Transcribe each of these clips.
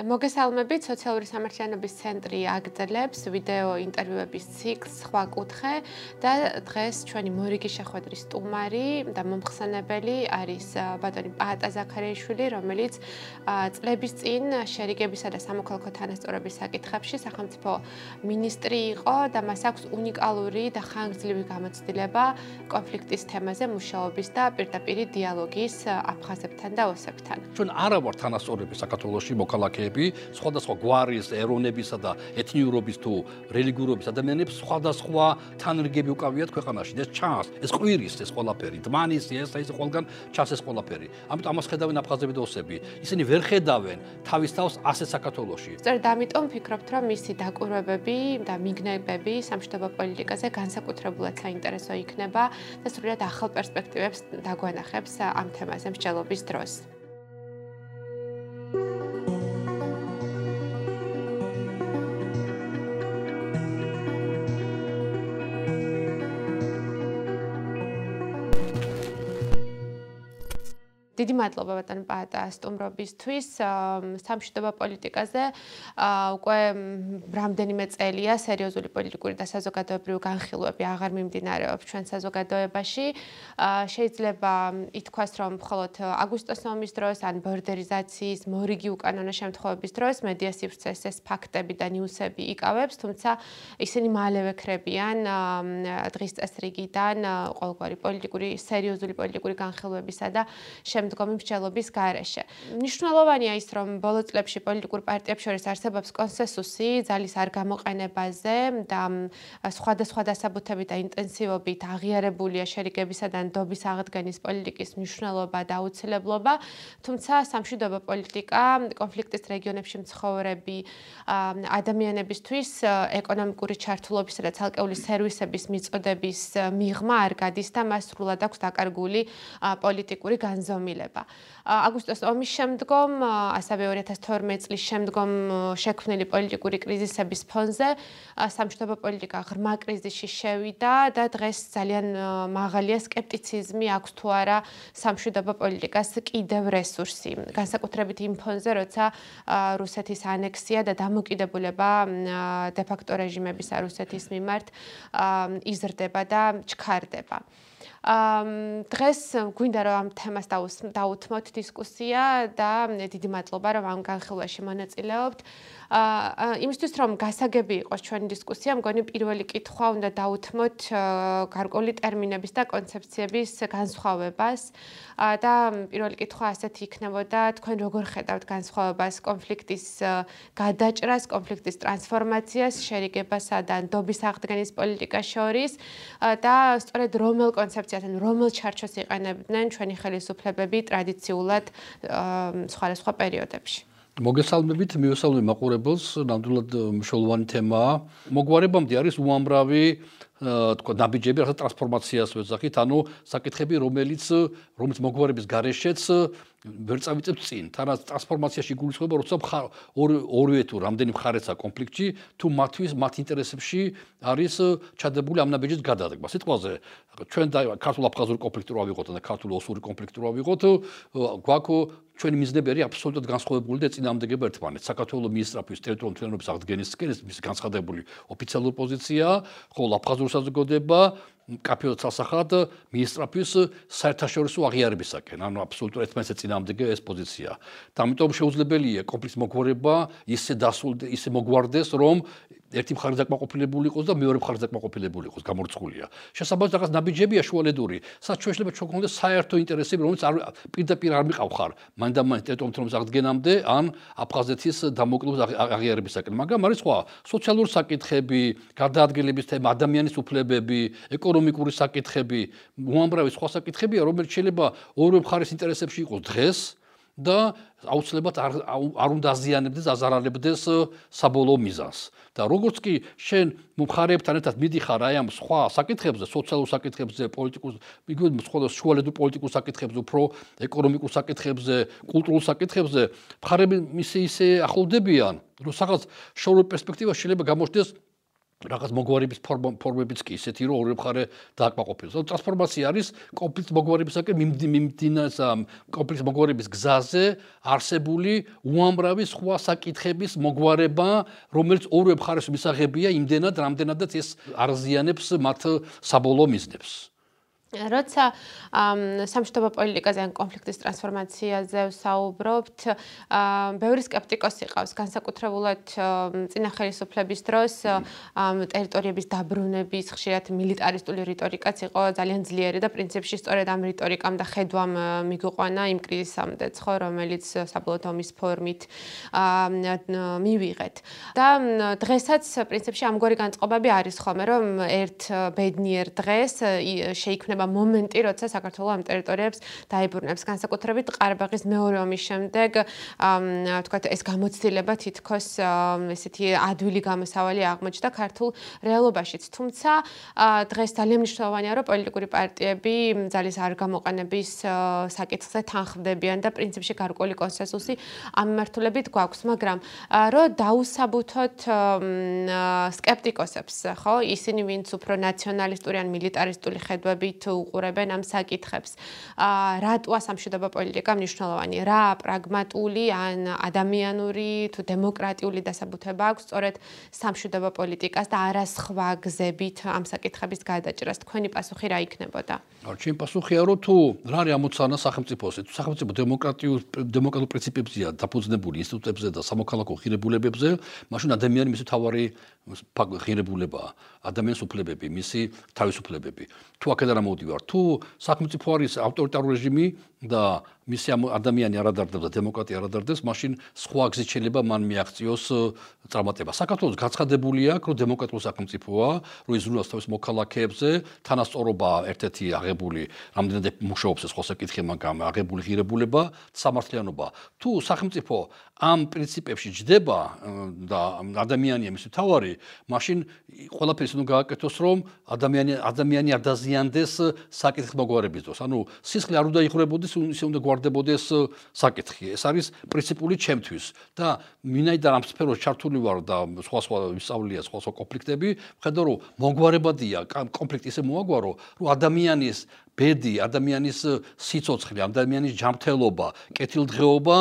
მოგესალმებით სოციალური სამართლიანობის ცენტრი აგრძელებს ვიდეო ინტერვიუების ციკლს სხვა კუთხე და დღეს ჩვენი მორიგი შეხვედრის სტუმარი და მომხსენებელი არის ბატონი პაატა ზაქარიაშვილი რომელიც წლების წინ შერიგებისა და სამოქალაქო თანასწორობის საკითხებში სახელმწიფო მინისტრი იყო და მას აქვს უნიკალური და ხანგრძლივი გამოცდილება კონფლიქტის თემაზე მუშაობის და პირდაპირ დიალოგის აფხაზებთან და ოსებთან. ჩვენ არა ვართ თანასწორები საქართველოსში მოქალაქეები ადამიანები, სხვადასხვა გვარის, ეროვნებისა და ეთნიურობის თუ რელიგიურობის ადამიანებს სხვადასხვა თანრიგები უკავიათ ქვეყანაში. ეს ჩანს, ეს ყვირის ეს ყველაფერი, დმანის ეს ეს ყველგან ჩანს ეს ყველაფერი. ამიტომ ამას ხედავენ აფხაზები და ოსები. ისინი ვერ ხედავენ თავის თავს ასე საქართველოში. სწორედ ამიტომ ფიქრობთ, რომ მისი დაკვირვებები და მიგნებები სამშვიდობო პოლიტიკაზე განსაკუთრებულად საინტერესო იქნება და სრულიად ახალ პერსპექტივებს დაგვანახებს ამ თემაზე მსჯელობის დროს. დიდი მადლობა ბატონ პაატა სტუმრობისთვის სამშვიდობო პოლიტიკაზე. უკვე რამდენიმე წელია სერიოზული პოლიტიკური და საზოგადოებრივი განხილვები აღარ მიმდინარეობს ჩვენ საზოგადოებაში. შეიძლება ითქვას რომ მხოლოდ აგვისტოს ომის დროს ან ბორდერიზაციის მორიგი უკანონო შემთხვევების დროს მედია სივრცეს ეს ფაქტები და ნიუსები იკავებს თუმცა ისინი მალევე ხრებიან დღის წესრიგიდან ყოველგვარი პოლიტიკური სერიოზული პოლიტიკური განხილვებისა და შემ შემდგომი მსჯელობის გარეშე. მნიშვნელოვანია ის, რომ ბოლო წლებში პოლიტიკურ პარტიებს შორის არსებობს კონსენსუსი ძალის არ გამოყენებაზე და სხვადასხვა დასაბუთებით და ინტენსივობით აღიარებულია შერიგებისა და ნდობის აღდგენის პოლიტიკის მნიშვნელობა და აუცილებლობა, თუმცა სამშვიდობო პოლიტიკა კონფლიქტის რეგიონებში მცხოვრები ადამიანებისთვის ეკონომიკური ჩართულობისა და ცალკეული სერვისების მიწოდების მიღმა არ გადის და მას სრულად აქვს დაკარგული პოლიტიკური განზომილება. შეიქმნება. აგვისტოს ომის შემდგომ, ასევე 2012 წლის შემდგომ შექმნილი პოლიტიკური კრიზისების ფონზე სამშვიდობო პოლიტიკა ღრმა კრიზისში შევიდა და დღეს ძალიან მაღალია скеპტიციზმი აქვს თუ არა სამშვიდობო პოლიტიკას კიდევ რესურსი. განსაკუთრებით იმ ფონზე, როცა რუსეთის ანექსია და დამოკიდებულება დე ფაქტო რეჟიმების რუსეთის მიმართ იზრდება და ჩქარდება. დღეს გვინდა რომ ამ თემას დაუთმოთ დისკუსია და დიდი მადლობა რომ ამ განხილვაში მონაწილეობთ. იმისთვის რომ გასაგები იყოს ჩვენი დისკუსია, მგონი პირველი კითხვა უნდა დაუთმოთ გარკვეული ტერმინების და კონცეფციების განსხვავებას. და პირველი კითხვა ასეთი იქნებოდა, თქვენ როგორ ხედავთ განსხვავებას კონფლიქტის გადაჭრას, კონფლიქტის ტრანსფორმაციას, შერიგებასა და ნდობის აღდგენის პოლიტიკას შორის და სწორედ რომელ კონცეფციასთან, რომელ ჩარჩოს იყენებდნენ ჩვენი ხელისუფლებები ტრადიციულად სხვადასხვა პერიოდებში? მოგესალმებით, მიესალმები მაყურებელს, ნამდვილად მნიშვნელოვანი თემაა. მოგვარებამდე არის უამრავი თქო ნაბიჯები რაღაცა ტრანსფორმაციას ვეძახით, ანუ საკითხები, რომელიც რომელიც მოგვარების გარეშეც ვერ წავიწებ წინ. თანაც ტრანსფორმაციაში გულისხმობა, როცა ორივე თუ რამდენი მხარეცა კონფლიქტში, თუ მათთვის მათ ინტერესებში არის ჩადებული ამ ნაბიჯის გადადგმა. სიტყვაზე ჩვენ და ქართულ-აფხაზური კონფლიქტი რო ავიღოთ და ქართულ-ოსური კონფლიქტი რო ავიღოთ, გვაქვს ჩვენი მიზნები არის აბსოლუტურად განსხვავებული და წინამდებები ერთმანეთს. საქართველოს მინისტრობის ტერიტორიული მთლიანობის აღდგენისკენ ეს განცხადებული ოფიციალური პოზიციაა, ხოლო აფხაზურ საზოგადოება კაფეო ცალსახად მინისტრობის საერთაშორისო აღიარებისაკენ, ანუ აბსოლუტურად ერთმანეთს წინამდებია ეს პოზიცია. და ამიტომ შეუძლებელია კონფლიქტის მოგვარება ისე დასულ ისე მოგვარდეს, რომ ერთი მხარე დაკმაყოფილებული იყოს და მეორე მხარე დაკმაყოფილებული იყოს, გამორცხულია. შესაბამისად, რაღაც ნაბიჯებია შუალედური, სადაც შეიძლება ჩვენ გქონდეს საერთო ინტერესები, რომელიც არ პირდაპირ არ მიყავხარ მანდამან ტერიტორიების აღდგენამდე ან აფხაზეთის დამოკლების აღიარებისაკენ. მაგრამ არის სხვა სოციალური საკითხები, გარდაადგილების თემა, ადამიანის უფლებები, ეკონომიკური საკითხები, უამრავი სხვა საკითხებია, რომელიც შეიძლება ორივე მხარის ინტერესებში იყოს დღეს და აუცილებლად არ არ უნდა აზიანებდეს, აზარალებდეს საბოლოო მიზანს. და როგორც კი შენ მომხარებთან ერთად მიდიხარ აი ამ სხვა საკითხებზე, სოციალურ საკითხებზე, პოლიტიკურ, იგივე სხვა შუალედურ პოლიტიკურ საკითხებზე, უფრო ეკონომიკურ საკითხებზე, კულტურულ საკითხებზე, მხარები ისე ისე ახლოვდებიან, რომ რაღაც შორეულ პერსპექტივაში შეიძლება გამოჩნდეს რაღაც მოგვარების ფორმებიც კი ისეთი რომ ორი მხარე დააკმაყოფილოს. ანუ ტრანსფორმაცია არის კონფლიქტ მოგვარებისაკენ მიმდინას კონფლიქტ მოგვარების გზაზე არსებული უამრავი სხვა საკითხების მოგვარება, რომელიც ორი მხარეს მისაღებია იმდენად, რამდენადაც ეს არზიანებს მათ საბოლოო მიზნებს. როცა სამშვიდობო პოლიტიკაზე ან კონფლიქტის ტრანსფორმაციაზე ვსაუბრობთ, ბევრი скеპტიკოსი ყავს, განსაკუთრებულად წინახალისუფლების დროს ტერიტორიების დაბრუნების ხშირად მილიტარისტული რიტორიკაც იყო ძალიან ძლიერი და პრინციპში სწორედ ამ რიტორიკამ და ხედვამ მიგუყვანა იმ კრიზისამდე, ხო, რომელიც საბოლოო ომის ფორმით მივიღეთ. და დღესაც პრინციპში ამგვარი განწყობები არის ხოლმე, რომ ერთ ბედნიერ დღეს შეიქმნება იქნება მომენტი, როცა საქართველოს ამ ტერიტორიებს დაიბრუნებს, განსაკუთრებით ყარაბაღის მეორე ომის შემდეგ, თქვათ ეს გამოცდილება თითქოს ესეთი ადვილი გამოსავალი აღმოჩნდა ქართულ რეალობაშიც. თუმცა დღეს ძალიან მნიშვნელოვანია, რომ პოლიტიკური პარტიები ძალის არ გამოყენების საკითხზე თანხმდებიან და პრინციპში გარკვეული კონსენსუსი ამ მიმართულებით გვაქვს, მაგრამ რომ დაუსაბუთოთ სკეპტიკოსებს, ხო, ისინი ვინც უფრო ნაციონალისტური ან მილიტარისტული ხედვებით უყურებენ ამ საკითხებს. აა რატოა სამშვიდობო პოლიტიკა მნიშვნელოვანი? რა პრაგმატული ან ადამიანური თუ დემოკრატიული დასაბუთება აქვს სწორედ სამშვიდობო პოლიტიკას და არა სხვა გზებით ამ საკითხების გადაჭრას? თქვენი პასუხი რა იქნებოდა? აა ჩემი პასუხია რომ თუ რა არის ამოცანა სახელმწიფოსე? თუ სახელმწიფო დემოკრატიულ დემოკრატიულ პრინციპებზეა დაფუძნებული ინსტიტუტებზე და სამოქალაქო ღირებულებებზე, მაშინ ადამიანი მისი თავარი ღირებულებაა. ადამიანის უფლებები, მისი თავისუფლებები. თუ აქედან ამოდივარ, თუ სახელმწიფო არის ავტორიტარული რეჟიმი და მისი ადამიანი არ ადარდება და დემოკრატია არ ადარდება, მაშინ სხვა გზით შეიძლება მან მიაღწიოს წარმატება. საქართველოს გაცხადებული აქვს, რომ დემოკრატიული სახელმწიფოა, რომ იზრუნოს თავის მოქალაქეებზე, თანასწორობა ერთ-ერთი აღებული, რამდენად მუშაობს ეს ხოლმე კითხი მაგამ აღებული ღირებულება, სამართლიანობა. თუ სახელმწიფო ამ პრინციპებში ჯდება და ადამიანია მისი თავარი, მაშინ ყველაფერს უნდა გააკეთოს, რომ ადამიანი ადამიანი არ დაზიანდეს საკითხ მოგვარების დროს. ანუ სისხლი არ უნდა იხურებოდეს, ისე უნდა გვარდებოდეს საკითხი. ეს არის პრინციპული ჩემთვის და მინაიდან ამ სფეროს ჩართული ვარ და სხვა სხვა ვისწავლია სხვა სხვა კონფლიქტები, ხედავ რომ მოგვარებადია კონფლიქტი ისე მოაგვარო, რომ ადამიანის ბედი, ადამიანის სიცოცხლე, ადამიანის ჯანმრთელობა, კეთილდღეობა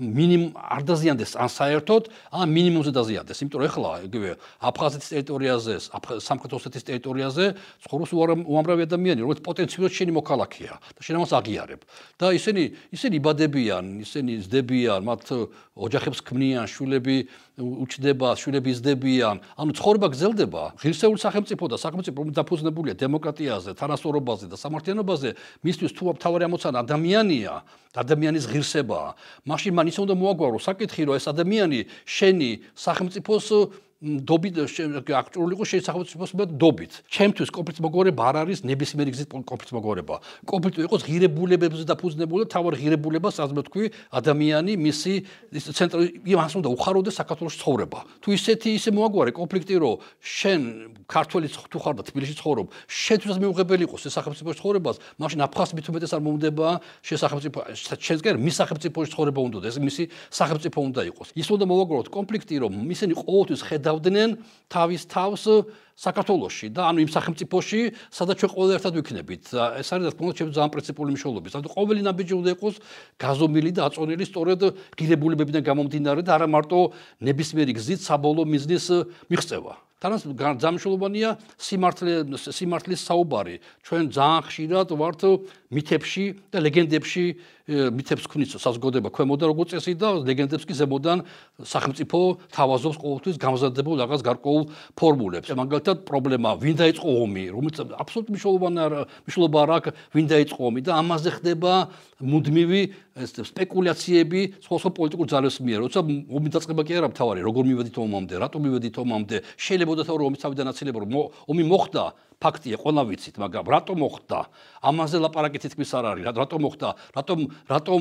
მინიმუმ არ დაზიანდეს ან საერთოდ ან მინიმუმზე დაზიანდეს. იმიტომ რომ ეხლა იგივე აფხაზეთის ტერიტორიაზე სამხრეთ ოსეთის ტერიტორიაზე ცხოვრობს უამრავი ადამიანი რომელიც პოტენციალურად შენი მოქალაქეა და შენ ამას აღიარებ. და ისინი ისინი იბადებიან ისინი ზდებიან მათ ოჯახებს ქმნიან შვილები უჩდება შვილები ზდებიან ანუ ცხოვრება გრძელდება. ღირსეული სახელმწიფო და სახელმწიფო დაფუძნებულია დემოკრატიაზე თანასწორობაზე და სამართლიანობაზე. მისთვის თუ თავარი ამოცანა ადამიანია ადამიანის ღირსებაა მაშინ მან ისე უნდა მოაგვარო საკითხი რომ ეს ადამიანი შენი სახელმწიფოს დობით აქტუალური იყო მე დობით. ჩემთვის კონფლიქტ მოგვარება არ არის ნებისმიერი გზით კონფლიქტ მოგვარება. კონფლიქტი იყოს ღირებულებებზე დაფუძნებული და თავარ ღირებულებას ასე თქვი ადამიანი მისი ცენტრი იმას უნდა უხაროდეს საქართველოს ცხოვრება. თუ ისეთი ისე მოაგვარე კონფლიქტი რომ შენ ქართველი თუ ხარ და თბილისში ცხოვრობ, შენთვის მიუღებელი იყოს ეს სახელმწიფო ცხოვრებას, მაშინ აფხაზ მithumetes არ მომდება შესაძლებლობა შენსგან მის სახელმწიფოში ცხოვრება უნდა და ეს მისი სახელმწიფო უნდა იყოს. ის უნდა მოვაგროთ კონფლიქტი რომ ისინი ყოველთვის ხედავ ხედავდნენ თავის თავს საქართველოსში და ანუ იმ სახელმწიფოში, სადაც ჩვენ ყოველ ერთად ვიქნებით. ეს არის რა თქმა უნდა ჩემს ძალიან პრინციპული მნიშვნელობა. ანუ ყოველი ნაბიჯი უნდა იყოს გაზომილი და აწონილი სწორედ გირებულებებიდან გამომდინარე და არა მარტო ნებისმიერი გზით საბოლოო მიზნის მიღწევა. თანაც გამშულობანია სიმართლე სიმართლის საუბარი. ჩვენ ძალიან ხშირად ვართ მითებში და ლეგენდებში მითებს ქმნის საზოგადოება ქვემოდან როგორც წესი და ლეგენდებს კი ზემოდან სახელმწიფო თავაზობს ყოველთვის გამზადებულ რაღაც გარკვეულ ფორმულებს. მაგალითად პრობლემა ვინ დაიწყო ომი, რომელიც აბსოლუტურად მნიშვნელოვანი მნიშვნელობა არ აქვს ვინ დაიწყო ომი და ამაზე ხდება მუდმივი სპეკულაციები სხვა სხვა პოლიტიკურ ძალებს მიერ. როცა ომი დაწყება კი არა მთავარი, როგორ მივედით ომამდე, რატომ მივედით ომამდე, შეიძლება და რომ ომის თავიდან აცილება რომ ომი მოხდა ფაქტია, ყველა ვიცით, მაგრამ რატომ მოხდა? ამაზე ლაპარაკი თითქმის არ არის. რატომ მოხდა? რატომ რატომ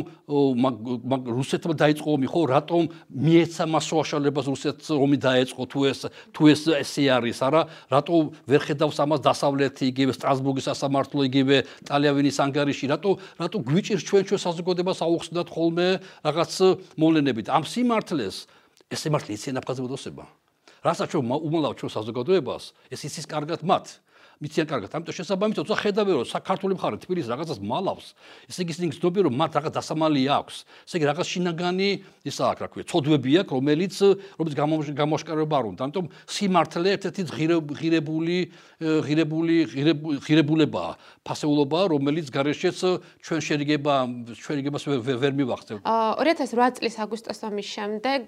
მაგ რუსეთმა დაიწყო ომი, ხო? რატომ მიეცა მასოაშალებას რუსეთს ომი დაეწყო თუ ეს თუ ეს ესე არის, არა? რატომ ვერ ხედავს ამას დასავლეთი, იგივე სტრასბურგის სასამართლო, იგივე ტალიავინის ანგარიში? რატო რატო გვიჭირს ჩვენ ჩვენ საზოგადოებას აუხსნათ ხოლმე რაღაც მოვლენებით? ამ სიმართლეს ეს სიმართლე იციან აფხაზებოდოსება. რასაც ჩვენ უმალავ ჩვენ საზოგადოებას, ეს იცის კარგად მათ. მიციან კარგად. ამიტომ შესაბამისად, თუმცა ხედავენ რომ საქართველოს მხარე თბილისს რაღაცას მალავს, ესე იგი ისინი გზნობენ რომ მათ რაღაც დასამალი აქვს. ესე იგი რაღაც შინაგანი ისა აქვს, რა ქვია, ცოდვები აქვს, რომელიც რომელიც გამოშკარება არ უნდა. ამიტომ სიმართლე ერთ-ერთი ღირებული ღირებული ღირებულება, ფასეულობა, რომელიც გარეშეც ჩვენ შერიგება შერიგებას ვერ მივახცევ. 2008 წლის აგვისტოს ომის შემდეგ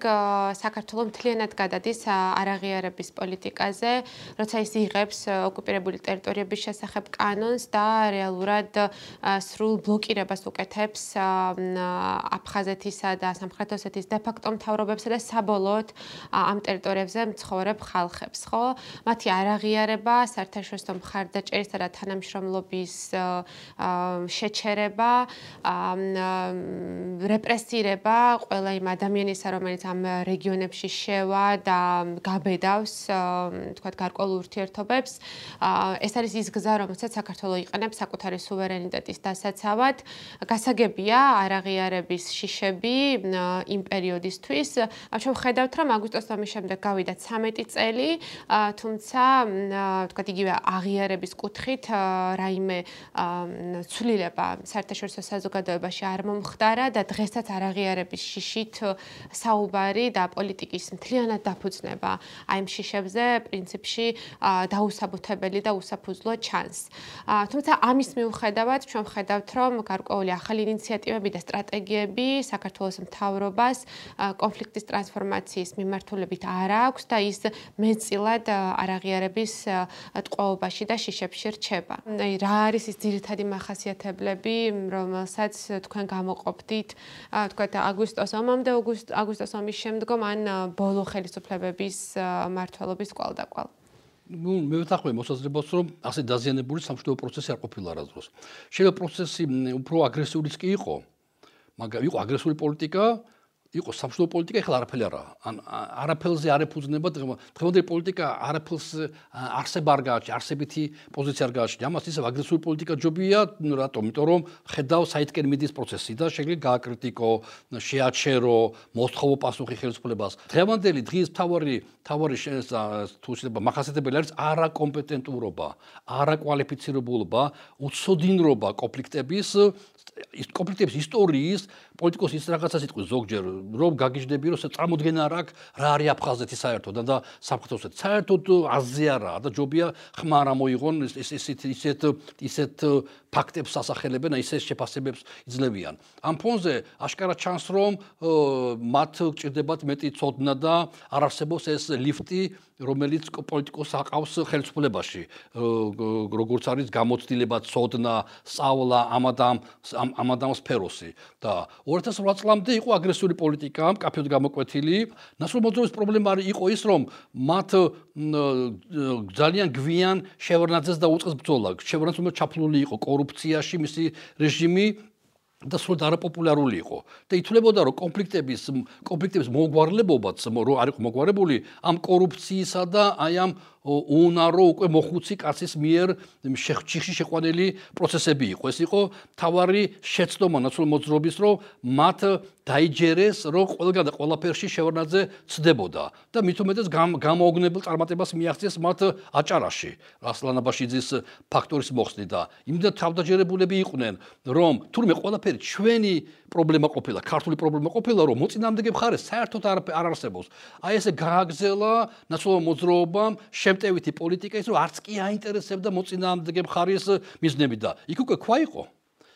საქართველოს მთლიანად გადადის არაღიარების პოლიტიკაზე, როცა ის იღებს ოკუპირებული ტერიტორიების შესახებ კანონს და რეალურად სრულ ბლოკირებას უკეთებს აფხაზეთისა და სამხრეთ ოსეთის დე-ფაქტო მთავრობებსა და საბოლოოდ ამ ტერიტორიებზე მცხოვრებ ხალხებს, ხო? მათი არაღიარება, საერთაშორისო მხარდაჭერისა და თანამშრომლობის შეჩერება, რეპრესირება ყველა იმ ადამიანისა, რომელიც ამ რეგიონებში შევა და გაბედავს, თქვათ, გარკვეულ ურთიერთობებს, ეს არის ის გზა, რომელსაც საქართველოს იყენებს საკუთარი სუვერენიტეტის დასაცავად. გასაგებია არაღიარების შიშები იმ პერიოდისთვის. ჩვენ ხედავთ, რომ აგვისტოს ომის შემდეგ გავიდა 13 წელი, თუმცა თქვა იგივე აღიარების კუთხით რაიმე ცვლილება საერთაშორისო საზოგადოებაში არ მომხდარა და დღესაც არაღიარების შიშით საუბარი და პოლიტიკის მთლიანად დაფუძნება აი ამ შიშებზე პრინციპში დაუსაბუთებელი და უსაფუძვლო ჩანს. თუმცა ამის მიუხედავად ჩვენ ვხედავთ, რომ გარკვეული ახალი ინიციატივები და სტრატეგიები საქართველოს მთავრობას კონფლიქტის ტრანსფორმაციის მიმართულებით არ აქვს და ის მეწილად არაღიარების ტყვეობაში და შიშებში რჩება. აი რა არის ის ძირითადი მახასიათებლები, რომელსაც თქვენ გამოყოფდით, თქვა აგვისტოს ომამდე, აგვისტოს ომის შემდგომ ან ბოლო ხელისუფლებების მართლობის კვალდაკვალ. Ну მე ვთახვე მოსაზრებას რომ ასე დაზიანებული სამშვიდობო პროცესი არ ყოფილა არასდროს. შეიძლება პროცესი უფრო აგრესიულიც კი იყო. მაგრამ იყო აგრესიული პოლიტიკა, იყო სამშობლო პოლიტიკა ეხლა არაფერი არა ან არაფელზე არ ეფუძნება დღევანდელი პოლიტიკა არაფელს არსება არ გააჩნია არსებითი პოზიცია არ გააჩნია. ამას ისე აგრესიული პოლიტიკა ჯობია რატომ იმიტომ რომ ხედავ საითკენ მიდის პროცესი და შეგვიძლია გააკრიტიკო შეაჩერო მოსთხოვო პასუხი ხელისუფლებას. დღევანდელი დღის თავარი თავარი თუ შეიძლება მახასიათებელი არის არაკომპეტენტურობა არაკვალიფიცირებულობა უცოდინრობა კონფლიქტების ის კონფლიქტების ისტორიის პოლიტიკოსი ის რაღაცას იტყვის ზოგჯერ რომ გაგიჟდები რომ წარმოდგენა არ აქვს რა არის აფხაზეთი საერთოდ და საფრთხეებსაც საერთოდ აზრი არა და ჯობია ხმა რა მოიღონ ის ისეთ ისეთ ისეთ ფაქტებს ასახელებენ ისეთ შეფასებებს იძლევიან. ამ ფონზე აშკარა ჩანს რომ მათ ჭირდებათ მეტი წოდნა და არ არსებობს ეს ლიფტი რომელიც პოლიტიკოს აყავს ხელისუფლებაში როგორც არის გამოცდილება წოდნა სწავლა ამადამ ამადამ სფეროსი და 2008 წლამდე იყო აგრესიული პოლიტიკა, კაფეოდ გამოკვეთილი. ნასრულმოძრაობის პრობლემა იყო ის, რომ მათ ძალიან გვიან შევარნაძეს დაუწყეს ბრძოლა. შევარნაძე ჩაფლული იყო კორუფციაში, მისი რეჟიმი და სულ არაპოპულარული იყო. და ითვლებოდა რომ კონფლიქტების კონფლიქტების მოგვარლებობაც რომ არ იყო მოგვარებული ამ კორუფციისა და აი ამ უნარო უკვე მოხუცი კაცის მიერ შეხვჭიხში შეყვანილი პროცესები იყო. ეს იყო თავარი შეცდომა ნაცვლ მოძრობის რომ მათ დაიჯერეს რომ ყველგან და ყველაფერში შევარნაძე ცდებოდა და უმეტეს გამოოგნებელ წარმატებას მიაღწიეს მათ აჭარაში რასლანაბაშიძის ფაქტორის მოხსნით და იმდა თავდაჯერებულები იყვნენ რომ თურმე ყველაფერი ჩვენი პრობლემა ყოფილა ქართული პრობლემა ყოფილა რომ მოწინააღმდეგე მხარე საერთოდ არ არსებობს. აი ესე გააგზელა ნაცვლ მოძრაობამ შემტევითი პოლიტიკა ის რომ არც კი აინტერესებდა მოწინააღმდეგე მხარის მიზნები და იქ უკვე ქვა იყო?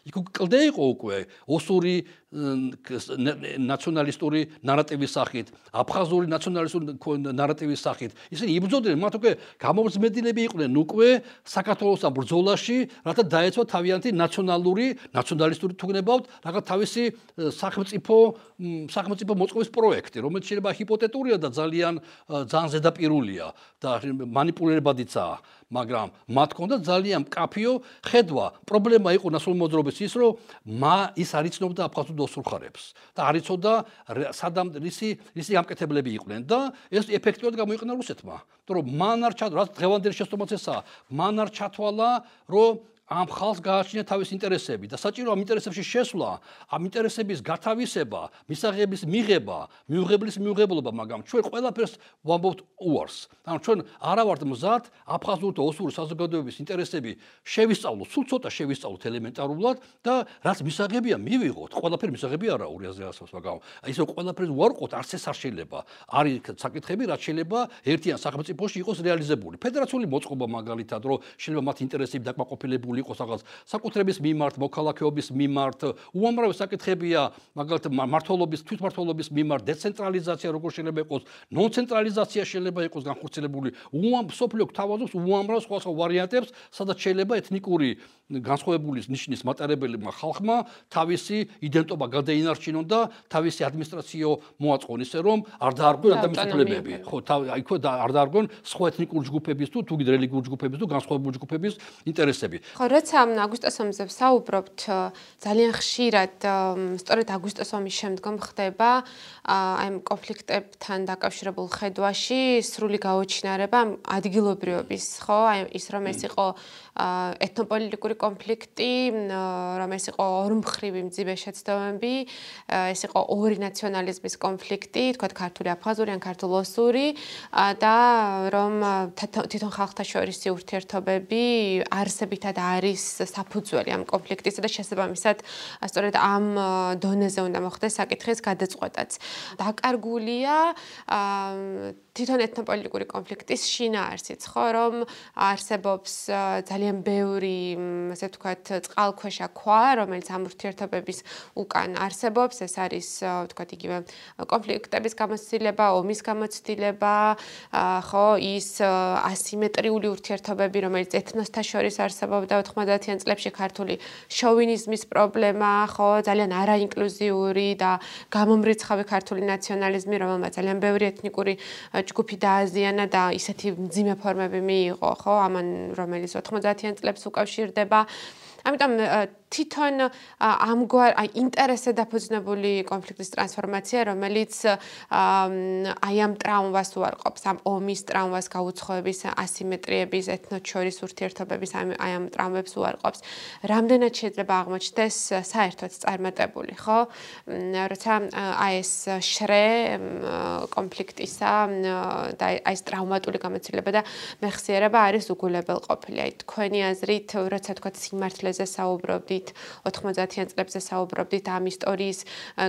იქ უკვე კლდე იყო უკვე? ოსური ნაციონალისტური ნარატივის სახით, აფხაზური ნაციონალისტური ნარატივის სახით. ისინი იბრძოდნენ, მათ უკვე გამომზმედინები იყვნენ უკვე საქართველოს ამ ბრძოლაში, რათა დაეცვა თავიანთი ნაციონალური, ნაციონალისტური თუ გნებავთ, რაღაც თავისი სახელმწიფო სახელმწიფო მოწყობის პროექტი, რომელიც შეიძლება ჰიპოთეტურია და ძალიან ძალიან ზედაპირულია და манипуლებადიცაა, მაგრამ მათ ქონდა ძალიან კაფიო ხედვა. პრობლემა იყო ნაციონალმოძრაობის ის, რომ მა ის არ იცნობდა აფხაზურ დოსრულხარებს და არიწოდა სადამ რისი რისი ამკეთებლები იყვნენ და ეს ეფექტურად გამოიყენა რუსეთმა. იმიტომ რომ მან არ ჩა რაც დღევანდელი შეცდომაც ესაა, მან არ ჩათვალა რომ ამ ხალხს გააჩნია თავის ინტერესები და საჭირო ამ ინტერესებში შესვლა, ამ ინტერესების გათავისება, მისაღების მიღება, მიუღებლის მიუღებლობა, მაგრამ ჩვენ ყველაფერს ვამბობთ უარს. ანუ ჩვენ არა ვართ მზად აფხაზურ და ოსურ საზოგადოების ინტერესები შევისწავლოთ, სულ ცოტა შევისწავლოთ ელემენტარულად და რაც მისაღებია მივიღოთ, ყველაფერი მისაღები არა ორი აზრი ასავს, მაგრამ ისე ყველაფერს ვარყოთ, არც ეს არ შეიძლება. არის საკითხები, რაც შეიძლება ერთიან სახელმწიფოში იყოს რეალიზებული. ფედერაციული მოწყობა მაგალითად, რომ შეიძლება მათ ინტერესები დაკმაყოფილებული იყოს რაღაც საკუთრების მიმართ, მოქალაქეობის მიმართ, უამრავი საკითხებია, მაგალითად მართლობის, თვითმართველობის მიმართ, დეცენტრალიზაცია როგორ შეიძლება იყოს, ნონცენტრალიზაცია შეიძლება იყოს განხორციელებული. უამ სოფლიო თავაზობს უამრავ სხვა სხვა ვარიანტებს, სადაც შეიძლება ეთნიკური განსხვავებული ნიშნის მატარებელმა ხალხმა თავისი იდენტობა გადაინარჩინონ და თავისი ადმინისტრაციო მოაწყონ ისე რომ არ დაარღვენ ადამიანის უფლებები. ხო, აი ხო არ დაარღვენ სხვა ეთნიკური ჯგუფების თუ თუ რელიგიური ჯგუფების თუ განსხვავებული ჯგუფების ინტერესები. ხო, როცა აგვისტოს ომზე ვსაუბრობთ, ძალიან ხშირად სწორედ აგვისტოს ომის შემდგომ ხდება აი ამ კონფლიქტებთან დაკავშირებულ ხედვაში სრული გაუჩინარება ადგილობრივობის, ხო? აი ის რომ ეს იყო ეთნოპოლიტიკური კონფლიქტი, რომ ეს იყო ორმხრივი მძიმე შეცდომები, ეს იყო ორი ნაციონალიზმის კონფლიქტი, თქვა ქართული აფხაზური ან ქართულ-ოსური და რომ თვითონ ხალხთა შორისი ურთიერთობები არსებითად არის საფუძველი ამ კონფლიქტისა და შესაბამისად სწორედ ამ დონეზე უნდა მოხდეს საკითხის გადაწყვეტაც. დაკარგულია თვითონ ეთნოპოლიტიკური კონფლიქტის შინაარსიც, ხო, რომ არსებობს ძალიან ბევრი, ასე ვთქვათ, წყალქვეშა ქვა, რომელიც ამ ურთიერთობების უკან არსებობს, ეს არის, ვთქვათ, იგივე კონფლიქტების გამოცდილება, ომის გამოცდილება, ხო, ის ასიმეტრიული ურთიერთობები, რომელიც ეთნოსთა შორის არსებობდა 90-იან წლებში ქართული შოვინიზმის პრობლემა, ხო, ძალიან არაინკლუზიური და გამომრიცხავი ქართული ნაციონალიზმი, რომელმაც ძალიან ბევრი ეთნიკური ჯგუფი დააზიანა და ისეთი მძიმე ფორმები მიიღო, ხო, ამან რომელიც 90-იან წლებს უკავშირდება. ამიტომ თვითონ ამგვარ აი ინტერესზე დაფუძნებული კონფლიქტის ტრანსფორმაცია, რომელიც აი ამ ტრაუმას უარყოფს, ამ ომის ტრაუმას გაუცხოების ასიმეტრიების, ეთნოჩორის ურთიერთობების აი ამ ტრაუმებს უარყოფს. რამდენად შეიძლება აღმოჩნდეს საერთოდ წარმატებული, ხო? როცა აი ეს შრე კონფლიქტისა და აი ეს ტრაუმატული გამოცდილება და მეხსიერება არის უგულებელ ყოფილი. აი თქვენი აზრით, როცა თქვა სიმართლეზე საუბრობდი საუბრობდით 90-იან წლებზე საუბრობდით ამ ისტორიის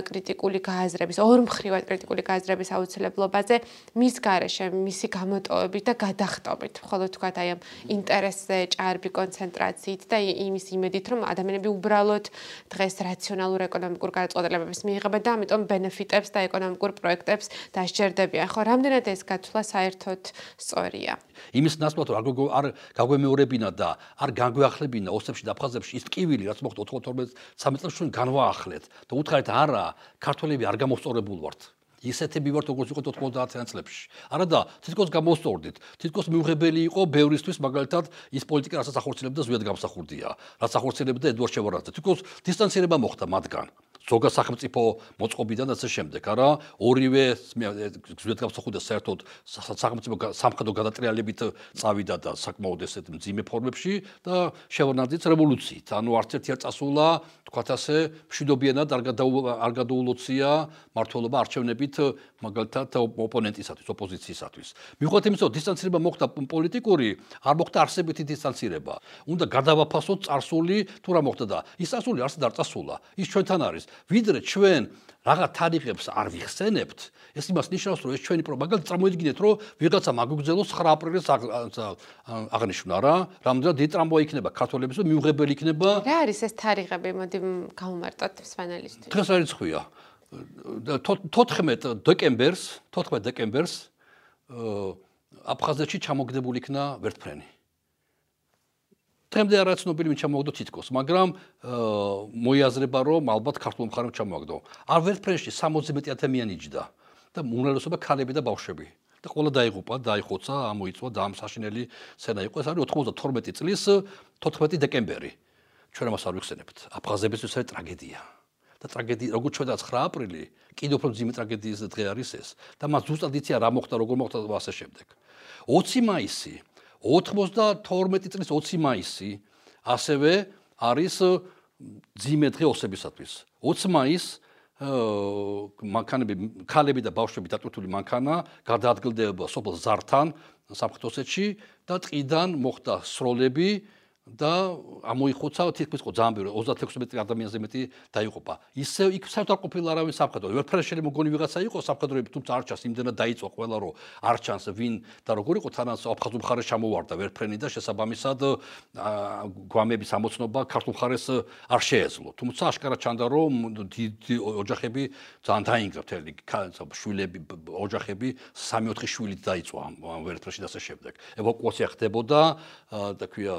კრიტიკული გააზრების, ორმხრივად კრიტიკული გააზრების აუცილებლობაზე, მის garaშე, მისი გამოტოვებით და გადახტობით, ხოლო თქვა აი ამ ინტერესზე ჭარბი კონცენტრაციით და იმის იმედით, რომ ადამიანები უბრალოდ დღეს რაციონალურ ეკონომიკურ გადაწყვეტილებებს მიიღებენ და ამიტომ ბენეფიტებს და ეკონომიკურ პროექტებს დასჯერდებიან. ხო, რამდენად ეს გათვლა საერთოდ სწორია? იმის ნაცვლად არ არ გაგვემეორებინა და არ განგვეახლებინა ოსებში და აფხაზებში ის ტკივილი რაც მოხდა 92 13 წელს ჩვენ განვაახლეთ და უთხარით არა ქართველები არ გამოსწორებულ ვართ ისეთები ვართ როგორც იყო 90-იან წლებში. არა და თითქოს გამოსწორდით. თითქოს მიუღებელი იყო ბევრისთვის მაგალითად ის პოლიტიკა რასაც ახორციელებდა ზვიად გამსახურდია. რაც ახორციელებდა ედვარდ შევარდაძე. თითქოს დისტანცირება მოხდა მათგან. ზოგადად სახელმწიფო მოწყობიდან და ასე შემდეგ, არა? ორივე ზვიად გამსახურდა საერთოდ სახელმწიფო სამხედრო გადატრიალებით წავიდა და საკმაოდ ესეთ მძიმე ფორმებში და შევარდაძეც რევოლუციით. ანუ არც ერთი არ წასულა, თქვათ ასე, მშვიდობიანად არ გადაულოცია მართლობა არჩევნებით მაგალითად ოპონენტისათვის, ოპოზიციისათვის. მიუხედავად იმისა, რომ დისტანცირება მოხდა პოლიტიკური, არ მოხდა არსებითი დისტანცირება. უნდა გადავაფასოთ წარსული, თუ რა მოხდა და ის წარსული არსად არ წასულა. ის ჩვენთან არის. ვიდრე ჩვენ რაღა თარიღებს არ ვიხსენებთ, ეს იმას ნიშნავს, რომ ეს ჩვენი პროპაგანდა წარმოიდგინეთ, რომ ვიღაცა მაგუგზელოს 9 აპრილს აღნიშნა რა, რამდენად დიდი ტრამვაი იქნება ქართველების და მიუღებელი იქნება. რა არის ეს თარიღები? მოდი გავუმარტოთ სვანალისტებს. დღეს არის ხვია. 14 დეკემბერს, 14 დეკემბერს აფხაზეთში ჩამოგდებული იქნა ვერტფრენი. თემდე არა ცნობილი ვინ ჩამოგდო თითქოს, მაგრამ მოიაზრება რომ ალბათ ქართულ მხარემ ჩამოგდო. არ ვერტფრენში 60 მეტი ადამიანი იჯდა და უმრავლესობა ქალები და ბავშვები. და ყველა დაიღუპა, დაიხოცა, ამოიწვა და ამ საშინელი სცენა იყო. ეს არის 92 წლის 14 დეკემბერი. ჩვენ ამას არ ვიხსენებთ. აფხაზებისთვის ეს ტრაგედია. და ტრაგედია როგორც ჩვენ და 9 აპრილი, კიდევ უფრო ძიმე ტრაგედიის დღე არის ეს. და მას ზუსტად იცია რა მოხდა, როგორ მოხდა და ასე შემდეგ. 20 მაისი 92 წლის 20 მაისი ასევე არის ძიმე დღე ოსებისათვის. 20 მაისს მანქანები, ქალები და ბავშვები დატვირთული მანქანა გადაადგილდება სოფელ ზართან საფრთხე ოსეთში და ტყიდან მოხდა სროლები და ამოიხოცა თითქმის ყო ძალიან ბევრი 36 მეტრი ადამიანზე მეტი დაიღუპა. ისე იქ საერთოდ არ ყოფილა არავინ საფხედრო. ვერაფერი შეიძლება მოგონი ვიღაცა იყო საფხედროები, თუმცა არ ჩანს იმდენად დაიწყო ყველა რო არ ჩანს ვინ და როგორ იყო თანაც აფხაზურ მხარეს ჩამოვარდა ვერფრენი და შესაბამისად გვამების ამოცნობა ქართულ მხარეს არ შეეძლო. თუმცა აშკარა ჩანდა რომ ოჯახები ძალიან დაინგრა მთელი შვილები ოჯახები 3-4 შვილით დაიწყო ამ ვერფრეში და ასე შემდეგ. ევაკუაცია ხდებოდა და ქვია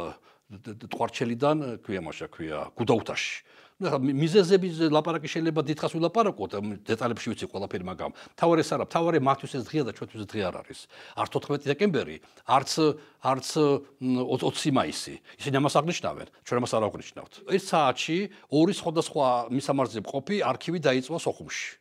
ტყვარჩელიდან ქვია მაშა ქვია გუდაუთაში ну ხა მიზეზები ლაპარაკი შეიძლება დიდხას ვილაპარაკოთ დეტალებში ვიცი ყველაფერი მაგრამ თავარი ეს არა თავარი მათთვის ეს დღეა და ჩვენთვის დღე არ არის. არც 14 დეკემბერი არც არც 20 მაისი. ისინი ამას აღნიშნავენ ჩვენ ამას არ აღნიშნავთ. ერთ საათში ორი სხვადასხვა მისამართზე მყოფი არქივი დაიწვა სოხუმში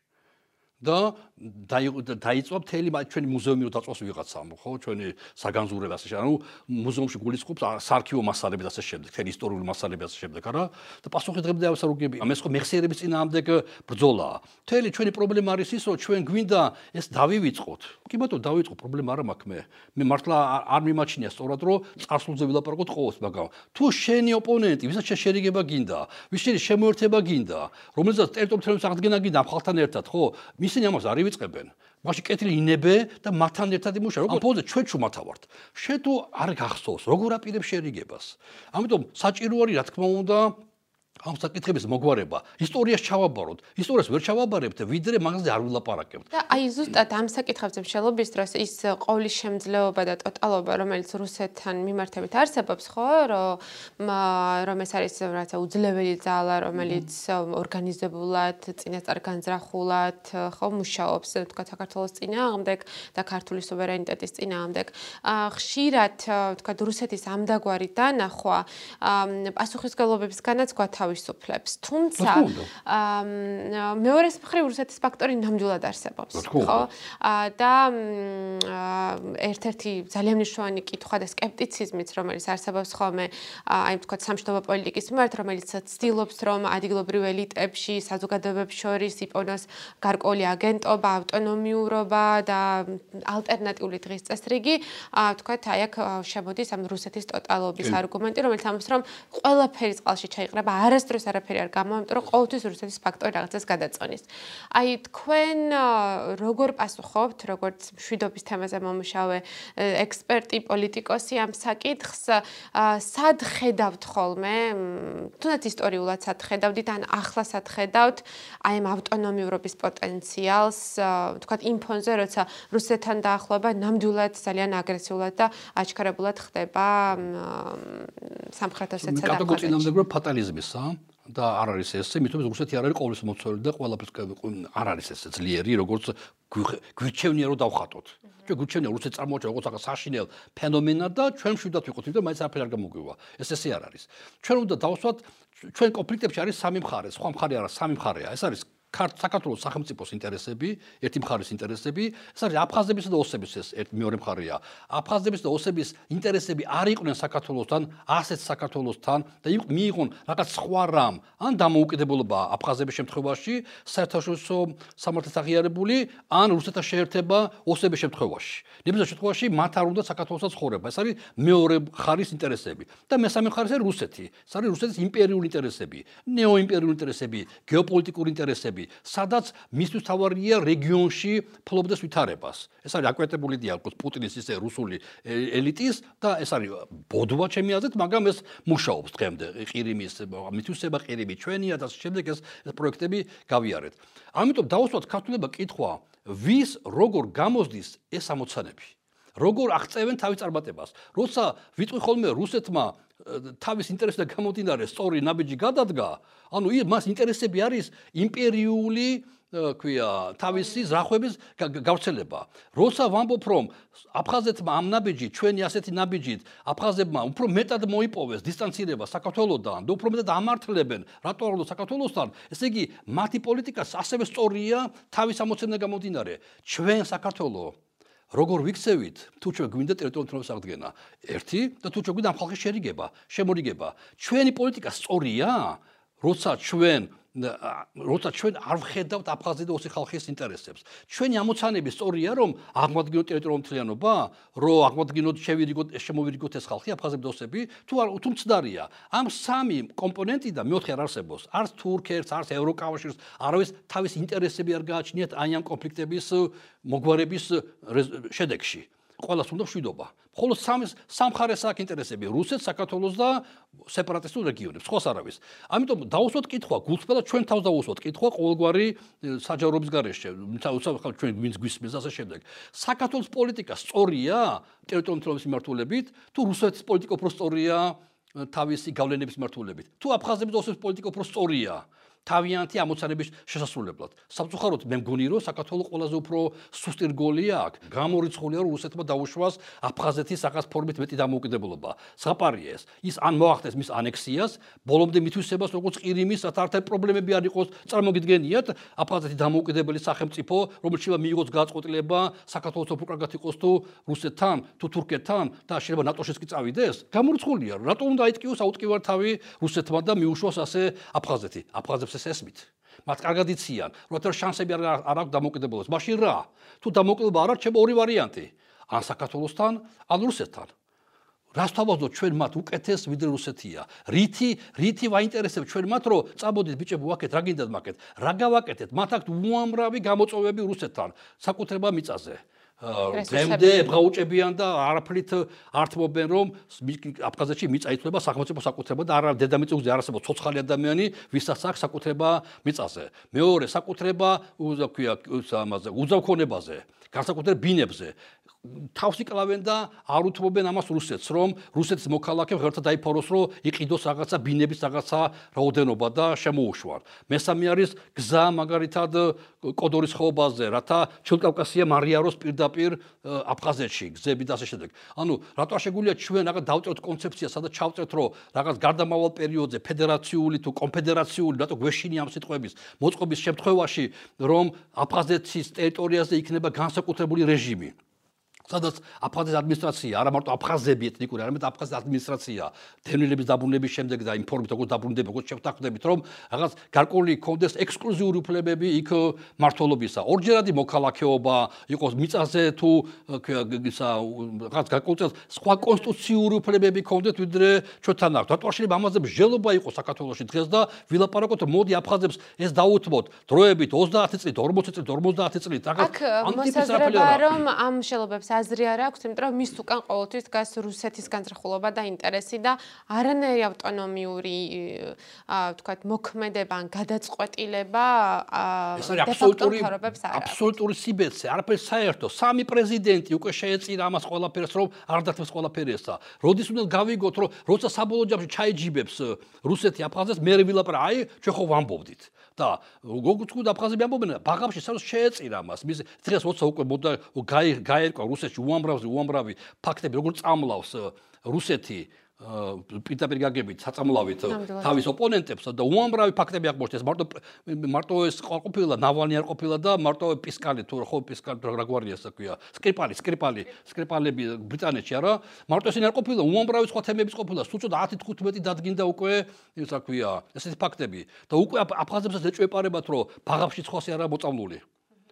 და დაიწვა მთელი ჩვენი მუზეუმი რო დაწვას ვიღაცამ ხო? ჩვენი საგანზურება ასე ანუ მუზეუმში გულისხმობს საარქივო მასალები და ასე შემდეგ თელი ისტორიული მასალები ასე შემდეგ არა? და პასუხისმგებლობა ამას არ უგები ამას ხო მეხსიერების წინააღმდეგ ბრძოლა. მთელი ჩვენი პრობლემა არის ის რომ ჩვენ გვინდა ეს დავივიწყოთ. კი ბატონო დავიწყო პრობლემა არა მაქვს მე. მე მართლა არ მიმაჩნია სწორად რომ წარსულზე ვილაპარაკოთ ყოველს მაგრამ თუ შენი ოპონენტი ვისაც შეერიგება გინდა ვის შენი შემოერთება გინდა რომელსაც ტერიტორიულ აღდგენა გინდა ხალხთან ერთად ხო ისინი ამას არ ივიწყებენ. მაშინ კეთილი ინებე და მათთან ერთად იმუშა. როგორ ფოზე ჩვენ ჩუმათავართ. შე თუ არ გახსოვს, როგორ აპირებ შერიგებას. ამიტომ საჭირო არის რა თქმა უნდა ამ საკითხების მოგვარება. ისტორიას ჩავაბაროთ. ისტორიას ვერ ჩავაბარებთ ვიდრე მაგაზე არ ვილაპარაკებთ. და აი ზუსტად ამ საკითხებზე მშელობის დროს ის ყოვლის შემძლეობა და ტოტალობა რომელიც რუსეთთან მიმართებით არსებობს ხო რომ რომ ეს არის რაცა უძლეველი ძალა რომელიც ორგანიზებულად წინასწარ განზრახულად ხო მუშაობს თქვა საქართველოს წინააღმდეგ და ქართული სუვერენიტეტის წინააღმდეგ ხშირად თქვა რუსეთის ამდაგვარი დანახვა პასუხისგებლობებისგანაც გვათავ თავისუფლებს. თუმცა მეორეს მხრივ რუსეთის ფაქტორი ნამდვილად არსებობს, ხო? და ერთ-ერთი ძალიან მნიშვნელოვანი კითხვა და скеპტიციზმიც, რომელიც არსებობს ხოლმე აი თქვა სამშვიდობო პოლიტიკის მიმართ, რომელიც ცდილობს რომ ადგილობრივ ელიტებში, საზოგადოებებს შორის იპოვნოს გარკვეული აგენტობა, ავტონომიურობა და ალტერნატიული დღის წესრიგი, თქვა აი აქ შემოდის ამ რუსეთის ტოტალობის არგუმენტი, რომელიც ამბობს რომ ყველაფერი წყალში ჩაიყრება, არასდროს არაფერი არ გამოამტრო, ყოველთვის რუსეთის ფაქტორი რაღაცას გადაწონის. აი თქვენ როგორ პასუხობთ, როგორც მშვიდობის თემაზე მომუშავე? ექსპერტი, პოლიტიკოსი ამ საკითხს, სად ხედავთ ხოლმე? თუნდაც ისტორიულად სად ხედავთ ან ახლა სად ხედავთ აი ამ ავტონომიურობის პოტენციალს, თქვათ იმ ფონზე, როცა რუსეთთან დაახლოება ნამდვილად ძალიან აგრესიულად და აჩქარებულად ხდება სამხრეთ ოსეთსა და კატეგორიულ წინამდებრო ფატალიზმისა და არ არის ესე, მithom რუსეთი არ არის ყოვლის მოცველი და ყველაფერს არ არის ესე ძლიერი, როგორც გვირჩევნია რომ დავხატოთ. ჩვენ გვირჩევნია რუსეთი წარმოაჩენა როგორც ახლა საშინელ ფენომენად და ჩვენ მშვიდად ვიყოთ, იმიტომ მაინც არაფერი არ გამოგვივა. ეს ესე არ არის. ჩვენ უნდა დავსვათ ჩვენ კონფლიქტებში არის სამი მხარე, სხვა მხარე არა, სამი მხარეა. ეს არის საქართველოს სახელმწიფოს ინტერესები, ერთი მხარის ინტერესები, ეს არის აფხაზების და ოსების ეს ერთ მეორე მხარეა. აფხაზების და ოსების ინტერესები არ იყვნენ საქართველოსთან, ასეთ საქართველოსთან და მიიღონ რაღაც სხვა რამ, ან დამოუკიდებლობა აფხაზების შემთხვევაში, საერთაშორისო სამართლის აღიარებული, ან რუსეთთან შეერთება ოსების შემთხვევაში. ნებისმიერ შემთხვევაში მათ არ უნდა საქართველოსაც ხორება. ეს არის მეორე მხარის ინტერესები. და მესამე მხარეს არის რუსეთი. ეს არის რუსეთის იმპერიული ინტერესები, ნეოიმპერიული ინტერესები, გეოპოლიტიკური ინტერესები. ფლობები, სადაც მისთვის თავარია რეგიონში ფლობდეს ვითარებას. ეს არის აკვეტებული დიალოგს პუტინის ისე რუსული ელიტის და ეს არის ბოდვა ჩემი აზრით, მაგრამ ეს მუშაობს დღემდე. ყირიმის მითვისება ყირიმი ჩვენია და შემდეგ ეს პროექტები გავიარეთ. ამიტომ დაუსვათ ქართულებმა კითხვა, ვის როგორ გამოსდის ეს ამოცანები? როგორ აღწევენ თავის წარმატებას? როცა ვიტყვი ხოლმე რუსეთმა თავის ინტერესზე გამომდინარე სწორი ნაბიჯი გადადგა, ანუ მას ინტერესები არის იმპერიული ქვია თავისი ზრახვების გავრცელება. როცა ვამბობ რომ აფხაზეთმა ამ ნაბიჯი ჩვენი ასეთი ნაბიჯით აფხაზებმა უფრო მეტად მოიპოვეს დისტანცირება საქართველოსთან და უფრო მეტად ამართლებენ რატო არ უნდა საქართველოსთან, ესე იგი მათი პოლიტიკა ასევე სწორია თავის ამოცენზე გამომდინარე. ჩვენ საქართველოს როგორ ვიქცევით თუ ჩვენ გვინდა ტერიტორიულ აღდგენა. ერთი და თუ ჩვენ გვინდა ამ ხალხის შერიგება შემორიგება. ჩვენი პოლიტიკა სწორია როცა ჩვენ როცა ჩვენ არ ვხედავთ აფხაზი და ოსი ხალხის ინტერესებს. ჩვენი ამოცანები სწორია, რომ აღმადგინოთ ტერიტორიულ მთლიანობა, რომ აღმადგინოთ შევირიგოთ შემოვირიგოთ ეს ხალხი აფხაზები და ოსები, თუ არ თუ მცდარია. ამ სამი კომპონენტი და მეოთხე არ არსებობს. არც თურქეთს, არც ევროკავშირს, არავის თავის ინტერესები არ გააჩნიათ აი ამ კონფლიქტების მოგვარების შედეგში. ყოველას უნდა შვიდობა. ხოლო სამ სამხარეს აქ ინტერესები რუსეთს, საქართველოს და სეპარატისტულ რეგიონებს, ხოს არავის. ამიტომ დაუსვათ კითხვა, გულწრფელად ჩვენ თავს დაუსვათ კითხვა ყოველგვარი საჯაროების გარეშე, თუმცა ჩვენ ვინც გვისმენს ასე შემდეგ. საქართველოს პოლიტიკა სწორია ტერიტორიული მიმართულებით, თუ რუსეთის პოლიტიკა უფრო სწორია თავისი გავლენების მიმართულებით? თუ აფხაზების ოსების პოლიტიკა უფრო სწორია? თავიანთი ამოცანების შესასრულებლად. სამწუხაროდ მე მგონი რომ საქართველოს ყველაზე უფრო სუსტი რგოლია აქ. გამორიცხულია რომ რუსეთმა დაუშვას აფხაზეთის რაღაც ფორმით მეტი დამოუკიდებლობა. საფარია ეს. ის ან მოახდენს მის ანექსიას, ბოლომდე მithვისებას როგორც ყირიმის საერთო პრობლემები არ იყოს, წარმოგიდგენიათ აფხაზეთი დამოუკიდებელი სახელმწიფო, რომელშივა მიიღოს გაწყვეტილება საქართველოს უფრო კარგად იყოს თუ რუსეთთან, თუ თურქეთთან და შეიძლება ნატოშიც კი წავიდეს. გამორიცხულია. რატომ უნდა აიტკიოს აუტკივარ თავი რუსეთმა და მიუშვას ასე აფხაზეთი? აფხაზეთი ადამიანებს ეს ესმით. მათ კარგად იციან, რომ თერ შანსები არ არ აქვს დამოკიდებულებას. მაშინ რა? თუ დამოკიდებულება არ აქვს, შეიძლება ორი ვარიანტი. ან საქართველოსთან, ან რუსეთთან. რას თავაზობთ ჩვენ მათ უკეთეს ვიდრე რუსეთია? რითი, რითი ვაინტერესებს ჩვენ მათ, რომ წაბოდით ბიჭები ვაკეთ, რა გინდათ მაკეთ? რა გავაკეთეთ? მათ აქვს უამრავი გამოწვევები რუსეთთან, საკუთრება მიწაზე. გემდე ბრაუჭებიან და არაფრით ართმობენ რომ აფხაზეთში მიწა ითვლება სახელმწიფო საკუთრება და არა დედამიწაზე არასებობს ცოცხალი ადამიანი ვისაც აქვს საკუთრება მიწაზე. მეორე საკუთრება უზავქია ამაზე უზავქონებაზე განსაკუთრებით ბინებზე თავს იკლავენ და არ უთმობენ ამას რუსეთს, რომ რუსეთის მოქალაქე ღერთად დაიფოროს, რომ იყიდოს რაღაცა ბინების რაღაცა რაოდენობა და შემოუშვან. მესამე არის გზა მაგალითად კოდორის ხეობაზე, რათა ჩილკავკასია მარიაროს პირდაპირ აფხაზეთში, გზები და ასე შემდეგ. ანუ რატო შეგვიძლია ჩვენ რაღაც დავწეროთ კონცეფცია, სადაც ჩავწერთ, რომ რაღაც გარდამავალ პერიოდზე ფედერაციული თუ კონფედერაციული, რატო გვეშინი ამ სიტყვების მოწყობის შემთხვევაში, რომ აფხაზეთის ტერიტორიაზე იქნება განსაკუთრებული რეჟიმი. სადაც აფხაზეთის ადმინისტრაცია, არა მარტო აფხაზები ეთნიკური, არამედ აფხაზეთის ადმინისტრაცია, თემნილების დაბრუნების შემდეგ და ინფორმით როგორ დაბრუნდები, როგორ შევთანხმდებით, რომ რაღაც გარკვეული კონდეს ექსკლუზიური უფლებები იქ მართლობისა. ორჯერადი მოქალაქეობა იყოს მიწაზე თუ ისა რაღაც გარკვეული სხვა კონსტიტუციური უფლებები კონდეთ ვიდრე ჩვენთან აქვს. რატო შეიძლება ამაზე მსჯელობა იყოს საქართველოსში დღეს და ვილაპარაკოთ, მოდი აფხაზებს ეს დაუთმოთ დროებით 30 წლით, 40 წლით, 50 წლით, რაღაც ამტიპისრაფელია რომ ამ შელობებს აზრი არ აქვს, იმიტომ რომ მის უკან ყოველთვის დგას რუსეთის განზრახულობა და ინტერესი და არანაირი ავტონომიური აა ვთქვათ მოქმედება ან გადაწყვეტილება აბსოლუტური აბსოლუტური სიბეცე, არაფერს საერთო. სამი პრეზიდენტი უკვე შეეწირა ამას ყველაფერს, რომ არ დათმოს ყველაფერი ესა. როდის უნდა გავიგოთ, რომ როცა საბოლოო ჯამში ჩაიჯიბებს რუსეთი აფხაზეთს, მე ვილაპარ, აი, ჩვენ ხო ვამბობდით. და როგორც თქვი აფხაზები ამბობენ, ბაღამში სადაც შეეწირა მას. მის დღეს როცა უკვე გაერკვა რუსეთში უამრავი უამრავი ფაქტები, როგორც წამლავს რუსეთი პიტაპირ გაგებით საწამლავით თავის ოპონენტებს და უამრავი ფაქტები აღმოჩნდეს მარტო მარტო ეს ყოფილა ნავალნი არ ყოფილა და მარტო პისკალი თუ ხო პისკალი რა გვარია ასე ქვია სკრიპალი სკრიპალი სკრიპალები ბრიტანეთში არა? მარტო ესენი არ ყოფილა უამრავი სხვა თემებიც ყოფილა. სულ 10-15 დადგინდა უკვე ისა ქვია ესეთი ფაქტები. და უკვე აფხაზებსაც ეჭვეპარებათ რომ ბაღებში სხვასი არა მოწამლული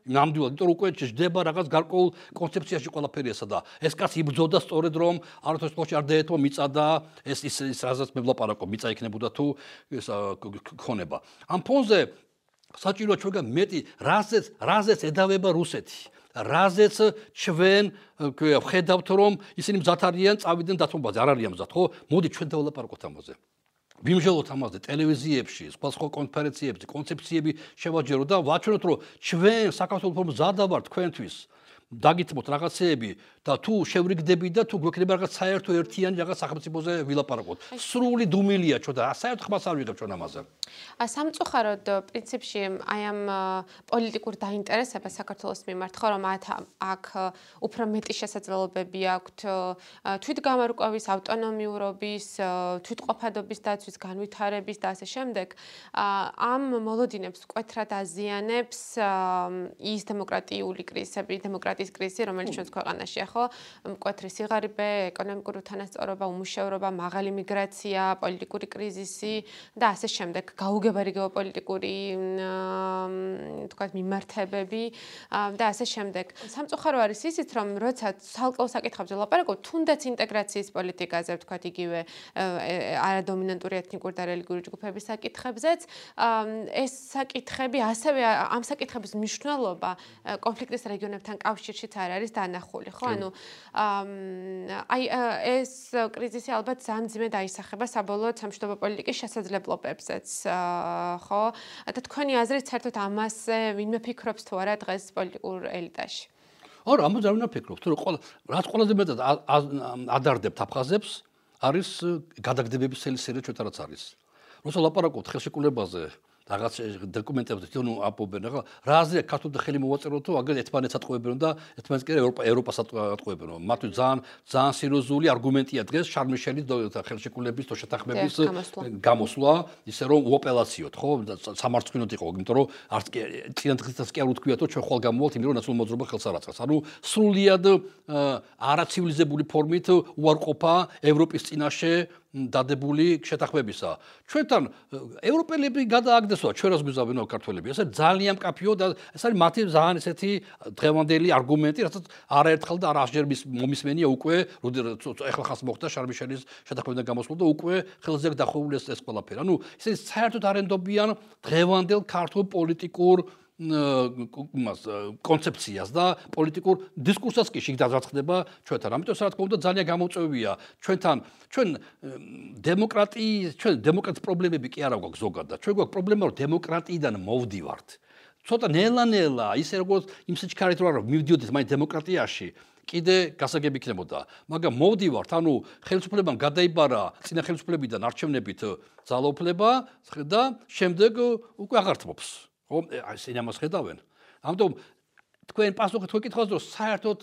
ნამდვილად, იმიტომ რომ უკვე ჯდება რაღაც გარკვეულ კონცეფციაში ყველაფერი ესა და ეს კაცი იბრძოდა სწორედ რომ არათოს ხოჩი არ დაეთმო მიწა და ეს ის ის რაზეც მე ვლაპარაკო მიწა იქნებოდა თუ ეს ქონება. ამ ფონზე საჭიროა ჩვენგან მეტი რაზეც რაზეც ედავება რუსეთი. რაზეც ჩვენ ხედავთ რომ ისინი მზად არიან წავიდნენ დათმობაზე არ არიან მზად ხო მოდი ჩვენ დავალაპარაკოთ ამაზე ვიმჟელოთ ამაზე ტელევიზიებში, სხვა სხვა კონფერენციებზე, კონცეფციები შევაჯერო და ვაჩვენოთ, რომ ჩვენ საქართველოს მზადა ვართ თქვენთვის. დაგითმოთ რაღაცეები და თუ შევრიგდები და თუ გვექნება რაღაც საერთო ერთიანი რაღაც სახელმწიფოზე ვილაპარაკოთ. სრული დუმილია ჩვენ და საერთო ხმას არ ვიღებ ჩვენ ამაზე. ა სამწუხაროდ პრინციპში აი ამ პოლიტიკურ დაინტერესებას საქართველოს მიმართ ხო რომ აქ უფრო მეტი შესაძლებლობები აქვთ თვითგამარკვევის ავტონომიურობის, თვითყოფადობის დაცვის, განვითარების და ასე შემდეგ. ამ მოლოდინებს მკვეთრად აზიანებს ის დემოკრატიული კრიზისები, დემოკრატ თქვათ ის კრიზისი, რომელიც ჩვენს ქვეყანაშია, ხო? მკვეთრი სიღარიბე, ეკონომიკური უთანასწორობა, უმუშევრობა, მაღალი მიგრაცია, პოლიტიკური კრიზისი და ასე შემდეგ, გაუგებარი გეოპოლიტიკური თქვათ მიმართებები და ასე შემდეგ. სამწუხარო არის ისიც, რომ როცა ცალკეულ საკითხებზე ლაპარაკობ, თუნდაც ინტეგრაციის პოლიტიკაზე, თქვათ იგივე არადომინანტური ეთნიკური და რელიგიური ჯგუფების საკითხებზეც, ეს საკითხები ასევე ამ საკითხების მნიშვნელობა კონფლიქტის რეგიონებთან კავშირშიც არ არის დანახული, ხო? ანუ აი ეს კრიზისი ალბათ ძალიან დაისახება საბოლოო სამშვიდობო პოლიტიკის შესაძლებლობებზეც, ხო? და თქვენი აზრით საერთოდ ამასე ვინმე ფიქრობს თუ არა დღეს პოლიტიკურ ელიტაში? არა, ამაზე არ უნდა ფიქრობ, თუ რა რაც ყველაზე მეტად ადარდებთ აფხაზებს არის გადაგდებების ცელი სერია ჩვენთან რაც არის. როცა ლაპარაკობთ ხელშეკრულებაზე, რაღაც დოკუმენტებზე თვითონ აპობენ რა რაზეა ქართულთა ხელი მოვაწერო თუ აგერ ერთმანეთს ატყუებენ და ერთმანეთს კი ევროპა ევროპას ატყუებენ. მათთვის ძალიან ძალიან სერიოზული არგუმენტია დღეს შარმიშელის ხელშეკრულების თუ შეთანხმების გამოსვლა. ისე რომ უოპერაციოთ ხო? სამართლინოთ იყო იმიტომ რომ არც კი წინადღისას კი არ უთქვია თუ ჩვენ ხვალ გამოვთ იმიტომ რომ ნაციონალურ მოძრობა ხელს არ აწყობს. ანუ სრულიად არაცივილიზებული ფორმით უარყოფა ევროპის წინაშე დადებული შეთანხმებისა. ჩვენთან ევროპელები გადააგდესო, ჩვენ რას გვიზავენო ქართველები. ეს ძალიან მკაფიო და ეს არის მათი ძალიან ესეთი დღევანდელი არგუმენტი, რასაც არაერთხელ და არასჯერ მომისმენია უკვე, როდი ეხლა ხას მოხდა შარმიშელის შეთანხმებიდან გამოსვლა და უკვე ხელზე დახვეული ეს ეს ყველაფერი. ანუ ისინი საერთოდ არენდობიან დღევანდელ ქართულ პოლიტიკურ მას კონცეფციას და პოლიტიკურ დისკურსას კი შეგ დაზაცხდება ჩვენთან. ამიტომ რა თქმა უნდა ძალიან გამოწვევია ჩვენთან ჩვენ დემოკრატიის ჩვენ დემოკრატიის პრობლემები კი არ აქვს ზოგადად. ჩვენ გვაქვს პრობლემა რომ დემოკრატიიდან მოვდივართ. ცოტა ნელა-ნელა ისე როგორც იმ სიჩქარით რომ მივდიოდეთ მაინც დემოკრატიაში კიდე გასაგები იქნებოდა. მაგრამ მოვდივართ, ანუ ხელისუფლებამ გადაიბარა წინა ხელისუფლებიდან არჩევნებით ძალაუფლება და შემდეგ უკვე აღართმობს. ხო აი ამას ხედავენ. ამიტომ თქვენ პასუხი თქვენ კითხავს რომ საერთოდ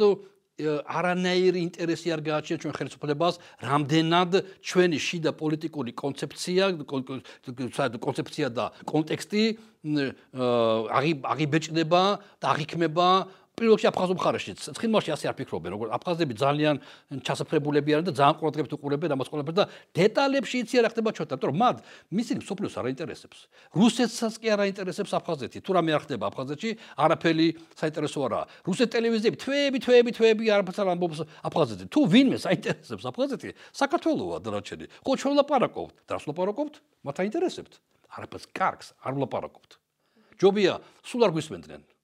არანაირი ინტერესი არ გააჩნია ჩვენ ხელისუფლებას რამდენად ჩვენი შიდა პოლიტიკური კონცეფცია კონცეფცია და კონტექსტი აღიბეჭდება და აღიქმება პირველში აფხაზურ მხარეშიც. ცხინმოში ასე არ ფიქრობენ როგორ აფხაზები ძალიან ჩასაფრებულები არიან და ძალიან ყურადღებით უყურებენ ამას ყველაფერს და დეტალებში იცი რა ხდება ჩვენთან იმიტომ რომ მათ მისი სოფლიოს არ აინტერესებს. რუსეთსაც კი არ აინტერესებს აფხაზეთი. თუ რამე არ ხდება აფხაზეთში არაფერი საინტერესო არა რუსეთ ტელევიზიები თვეები თვეები თვეები არაფერს არ ამბობს აფხაზეთზე თუ ვინმე საინტერესებს აფხაზეთი საქართველოა დანარჩენი ხო ჩვენ ლაპარაკობთ. და რას ლაპარაკობთ? მათ აინტერესებთ. არაფერს კარგს არ ლაპარაკობთ. ჯობია სულ არ გვისმენდნენ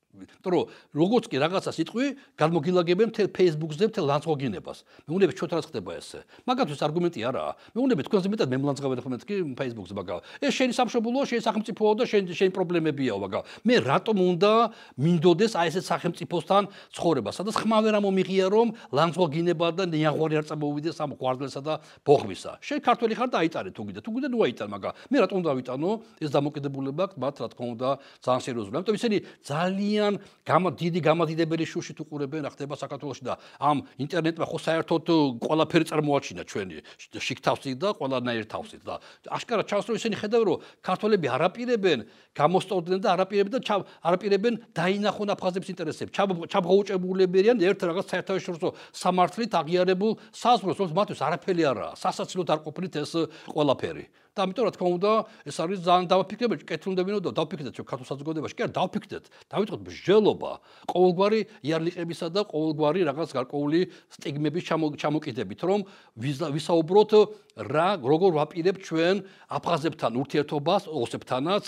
რომ როგორც კი რაღაცა სიტყვი გადმოგილაგებენ მთელ Facebook-ზე მთელ ლანძღოგინებას. მე უნდა ჩვენ რა ხდება ესე. მაგათთვის არგუმენტი არაა. მე უნდა თქვენზე მეტად მე მლანძღავენ ხოლმე თქი Facebook-ზე მაგა. ეს შენი სამშობლოა, შენი სახელმწიფოა და შენი შენი პრობლემებია მაგა. მე რატომ უნდა მინდოდეს აი ესეთ სახელმწიფოსთან ცხოვრება, სადაც ხმა ვერ ამომიღია რომ ლანძღოგინება და ნიაღვარი არ წამოვიდეს ამ ყვარდლესა და ბოხმისა. შენ ქართველი ხარ და აიტარე თუ გიდე. თუ გიდე ნუ აიტან მაგა. მე რატომ უნდა ავიტანო ეს დამოკიდებულება მათ რა თქმა უნდა ძალიან სერიოზული. ამიტომ ისინი ძალიან ძალიან დიდი გამადიდებელი შუშით უყურებენ რა ხდება საქართველოში და ამ ინტერნეტმა ხო საერთოდ ყველაფერი წარმოაჩინა ჩვენი შიქთავსი და ყველანაირ თავსით და აშკარა ჩანს რომ ისინი ხედავენ რომ ქართველები არაპირებენ გამოსწორდნენ და არაპირებენ და არაპირებენ დაინახონ აფხაზების ინტერესებს. ჩაბღოუჭებულებიან ერთ რაღაც საერთაშორისო სამართლით აღიარებულ საზღვრებს რომ მათთვის არაფერი არაა. სასაცილოდ არ ყოფნით ეს ყველაფერი და ამიტომ რა თქმა უნდა ეს არის ძალიან დავაფიქრებები კეთილდებინო და დავფიქრდეთ რომ ქართულ საზოგადოებაში. კი არ დავფიქრდეთ. დავიწყოთ მსჯელობა ყოველგვარი იარლიყებისა და ყოველგვარი რაღაც გარკვეული სტიგმების ჩამოკიდებით რომ ვისაუბროთ რა როგორ ვაპირებ ჩვენ აფხაზებთან ურთიერთობას ოსებთანაც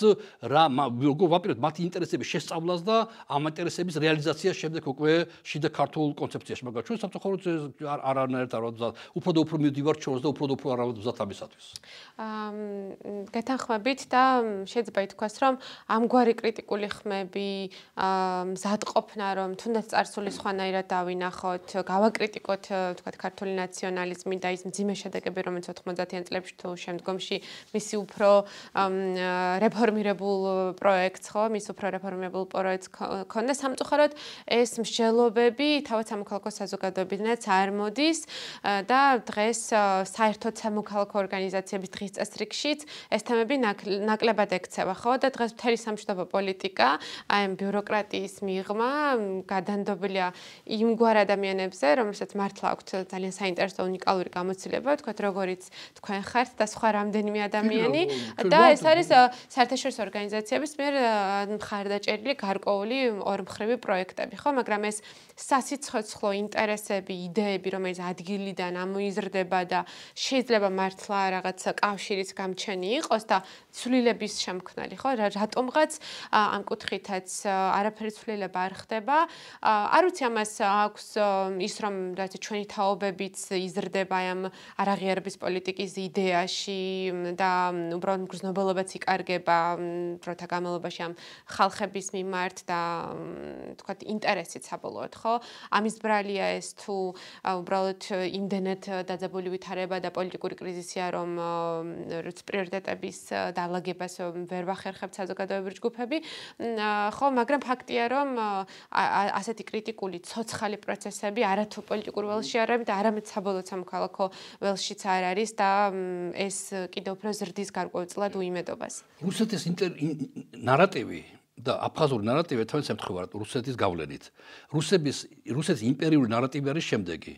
რა როგორ ვაპირებ მათი ინტერესების შესწავლას და ამ ინტერესების რეალიზაციას შემდეგ უკვე შიდა ქართულ კონცეფციაში. მაგრამ ჩვენ სამწუხაროდ არ არანაირად არ უფრო და უფრო მივდივართ ჩვენს და უფრო და უფრო არ ვაძ ამისათვის. აა გეთანხმებით და შეიძლება ითქვას რომ ამგვარი კრიტიკული ხმები მზადყოფნა რომ თუნდაც წარსული სხვანაირად დავინახოთ გავაკრიტიკოთ თქვათ ქართული ნაციონალიზმი და ის მძიმე შედეგები რომელიც 90-იან წლებში თუ შემდგომში მისი უფრო რეფორმირებულ პროექტს ხო, მის უფრო რეფორმირებულ პროექტს ქონდა სამწუხაროდ ეს მსჯელობები თავად სამოქალაქო საზოგადოებიდანაც არ მოდის და დღეს საერთოდ სამოქალაქო ორგანიზაციების დღის წესრი წესრიგშიც ეს თემები ნაკლებად ექცევა, ხო? და დღეს მთელი სამშვიდობო პოლიტიკა აი ამ ბიუროკრატიის მიღმა გადანდობილია იმგვარ ადამიანებზე, რომელსაც მართლა აქვთ ძალიან საინტერესო უნიკალური გამოცდილება, თქვათ როგორიც თქვენ ხართ და სხვა რამდენიმე ადამიანი და ეს არის საერთაშორისო ორგანიზაციების მიერ მხარდაჭერილი გარკვეული ორმხრივი პროექტები, ხო? მაგრამ ეს სასიცოცხლო ინტერესები, იდეები, რომელიც ადგილიდან ამოიზრდება და შეიძლება მართლა რაღაც კავშირის გამჩენი იყოს და ცვლილების შემქმნელი, ხო? რატომღაც ამ კუთხითაც არაფერი ცვლილება არ ხდება. არ ვიცი ამას აქვს ის რომ რაც ჩვენი თაობებიც იზრდება ამ არაღიარების პოლიტიკის იდეაში და უბრალოდ გრძნობელობაც იკარგება დროთა განმავლობაში ამ ხალხების მიმართ და თქვა ინტერესით საბოლოოდ, ხო? ამის ბრალია ეს თუ უბრალოდ იმდენად დაძაბული ვითარება და პოლიტიკური კრიზისია, რომ როც პრიორიტეტების დაალაგებას ვერ ვახერხებთ საზოგადოებრივი ჯგუფები, ხო, მაგრამ ფაქტია, რომ ასეთი კრიტიკული ცოცხალი პროცესები არათუ პოლიტიკურ ველში არ არის და არამედ საბოლოო სამოქალაქო ველშიც არ არის და ეს კიდევ უფრო ზრდის გარკვეულწილად უიმედობას. რუსეთის ნარატივი და აფხაზური ნარატივი თქვენს ემთხვევა რუსეთის გავლენით. რუსების რუსეთის იმპერიული ნარატივი არის შემდეგი.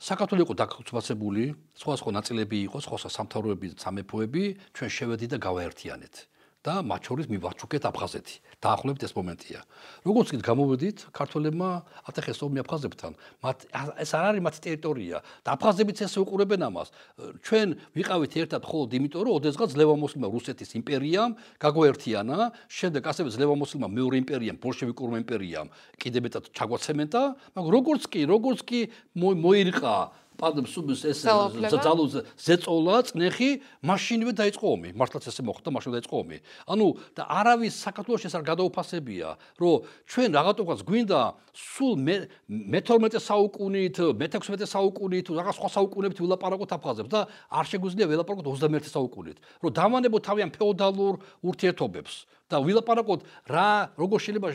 საქართველოს იყო დაქუცბაცებული, სხვა სხვა ნაწილები იყო, სხვა სხვა სამთავროები, სამეფოები, ჩვენ შევედი და გავაერთიანეთ. და მათ შორის მივაჩუქეთ აფხაზეთი. დაახლოებით ეს მომენტია. როგორც კი გამოვედით, ქართველებმა ატეხეს ომი აფხაზებთან. მათ ეს არ არის მათი ტერიტორია და აფხაზებიც ესე უყურებენ ამას. ჩვენ ვიყავით ერთად ხოლმე იმიტომ, რომ ოდესღაც ლევამოსლმა რუსეთის იმპერიამ გაგვაერთიანა, შემდეგ ასევე ლევამოსლმა მეორე იმპერიამ, ბოლშევიკურმა იმპერიამ კიდევ მეტად ჩაგვაცემენტა, მაგრამ როგორც კი, როგორც კი მოირყა პადმსუბის ეს ძალუზ ზეწოლა წნეხი მაშინვე დაიწყო ომი მართლაც ესე მოხდა მაშინ დაიწყო ომი ანუ და არავის საქართველოს ეს არ გადაუფასებია რომ ჩვენ რაღაცას გვინდა სულ მე-12 საუკუნით მე-16 საუკუნით რაღაც სხვა საუკუნებით ვილაპარაკოთ აფხაზებს და არ შეგვიძლია ვილაპარაკოთ 21 საუკუნით რომ დავანებოთ თავიანთ ფეოდალურ ურთიერთობებს და ვილაპარაკოთ რა როგორ შეიძლება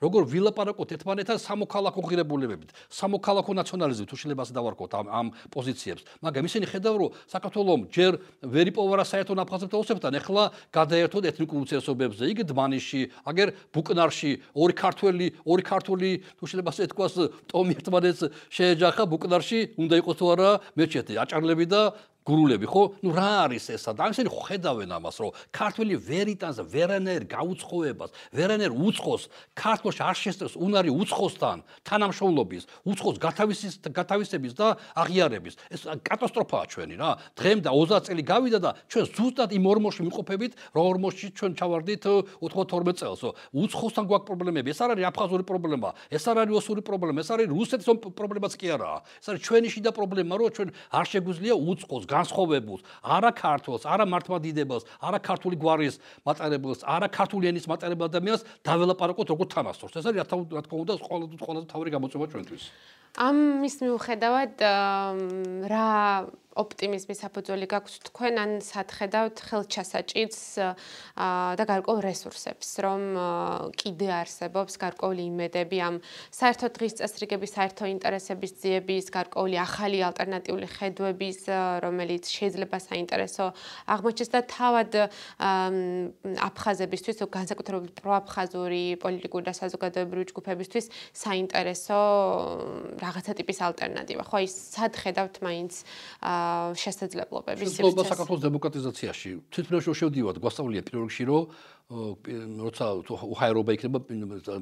როგორ ვილაპარაკოთ ერთმანეთთან სამოქალაქო ღირებულებებით სამოქალაქო ნაციონალიზმით თუ შეიძლება ასე დავარქოთ ამ ამ პოზიციებს. მაგრამ ისინი ხედავ რომ საქართველოს ჯერ ვერ იპოვარა საერთო აფხაზებთან ოსებთან. ეხლა გადაერთოთ ეთნიკურ უცესობებზე იგი დმანიში აგერ ბუკნარში ორი ქართველი ორი ქართული თუ შეიძლება ასე თქვას ტომი ერთმანეთს შეეჯახა ბუკნარში უნდა იყოს თუ არა მეჩეთი აჭარლები და გურულები ხო? ნუ რა არის ესა? და ისინი ხედავენ ამას, რომ ქართველი ვერიტანს ვერანერ გაუცხოებას, ვერანერ უცხოს ქართლში არ შესწევს უნარი უცხოსთან თანამშრომლობის, უცხოს გათავისის გათავისების და აღიარების. ეს კატასტროფაა ჩვენი რა. დღემდე 30 წელი გავიდა და ჩვენ ზუსტად იმ ორმოში მიყოფებით, რა ორმოში ჩვენ ჩავარდით 92 წელს. უცხოსთან გვაქვს პრობლემები. ეს არ არის აფხაზური პრობლემა, ეს არ არის ოსური პრობლემა, ეს არის რუსეთის პრობლემაც კი არაა. ეს არის ჩვენი შიდა პრობლემა, რომ ჩვენ არ შეგვიძლია უცხოს განსხვავებულს, არა ქართულს, არა მართლმადიდებელს, არა ქართული გვარის მატარებელს, არა ქართული ენის მატარებელ ადამიანს დაველაპარაკოთ როგორ თანასწორს. ეს არის რა თქმა უნდა ყველაზე ყველაზე თავი გამოწვევა ჩვენთვის. ამის მიუხედავად რა ოპტიმიზმის საფუძველი გაქვთ თქვენ ან სათხედავთ ხელჩასაჭირს და გარკვეულ რესურსებს, რომ კიდე არსებობს გარკვეული იმედები ამ საერთო დღის წესრიგების, საერთო ინტერესების ძიების, გარკვეული ახალი ალტერნატიული ხედვების, რომელიც შეიძლება საინტერესო აღმოჩნდეს და თავად აფხაზებისთვის, განსაკუთრებით პროაფხაზური პოლიტიკური და საზოგადოებრივი ჯგუფებისთვის საინტერესო რაღაცა ტიპის ალტერნატივა. ხო, ის სათხედავთ მაინც აა შესაძლებლობების სივრცეს. საქართველოს დემოკრატიზაციაში თვითონ შევდივართ, გვასწავლია პირველ რიგში, რომ როცა უხაერობა იქნება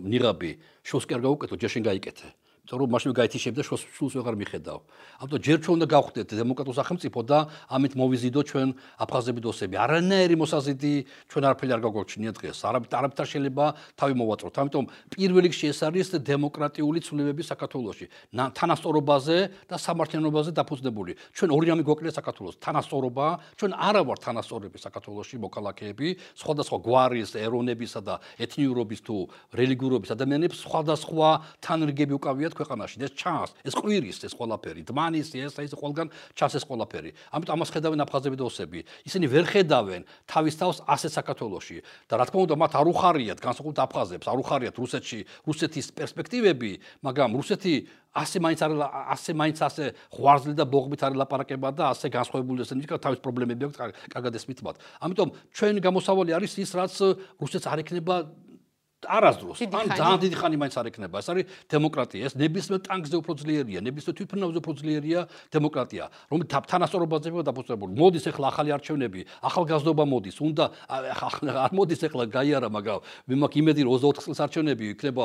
ნიღაბი, შოს კი არ გაუკეთო, ჯერ შენ გაიკეთე. იმიტომ რომ მაშინ გაითიშებ და სულს ვეღარ მიხედავ. ამიტომ ჯერ ჩვენ უნდა გავხდეთ დემოკრატიულ სახელმწიფო და ამით მოვიზიდო ჩვენ აფხაზები დოსები. არანაირი მოსაზიდი ჩვენ არაფერი არ გაგვაჩნია დღეს. არაფერ შეიძლება თავი მოვაწროთ. ამიტომ პირველ რიგში ეს არის დემოკრატიული ცვლილებები საქართველოში. თანასწორობაზე და სამართლიანობაზე დაფუძნებული. ჩვენ ორი რამე გვაკლია საქართველოს. თანასწორობა, ჩვენ არა ვართ თანასწორები საქართველოში მოქალაქეები, სხვადასხვა გვარის, ეროვნებისა და ეთნიურობის თუ რელიგიურობის ადამიანებს სხვადასხვა თანრიგები უკავიათ ქვეყანაში ეს ჩანს, ეს ყვირის ეს ყველაფერი, დმანის ეს ეს ყველგან ჩანს ეს ყველაფერი. ამიტომ ამას ხედავენ აფხაზები და ოსები. ისინი ვერ ხედავენ თავის თავს ასე საქართველოში და რა თქმა უნდა მათ არ უხარიათ განსაკუთრებით აფხაზებს, არ უხარიათ რუსეთში, რუსეთის პერსპექტივები, მაგრამ რუსეთი ასე მაინც არ ასე მაინც ასე ღვარზლი და ბოღბით არ ლაპარაკება და ასე განსხვავებული ესენი კა თავის პრობლემები აქვს კარგად ესმით მათ. ამიტომ ჩვენ გამოსავალი არის ის რაც რუსეთს არ ექნება არასდროს. ან ძალიან დიდი ხანი მაინც არ ექნება ეს არის დემოკრატია. ეს ნებისმიერ ტანგზე უფრო ძლიერია. ნებისმიერ თვითმფრინავზე უფრო ძლიერია დემოკრატია. რომ თანასწორობაზე დაფუძნებული. მოდის ახლა ახალი არჩევნები ახალგაზრდობა მოდის. უნდა არ მოდის ახლა გაიარა მაგრამ მე მაქვს იმედი რომ 24 წელს არჩევნები იქნება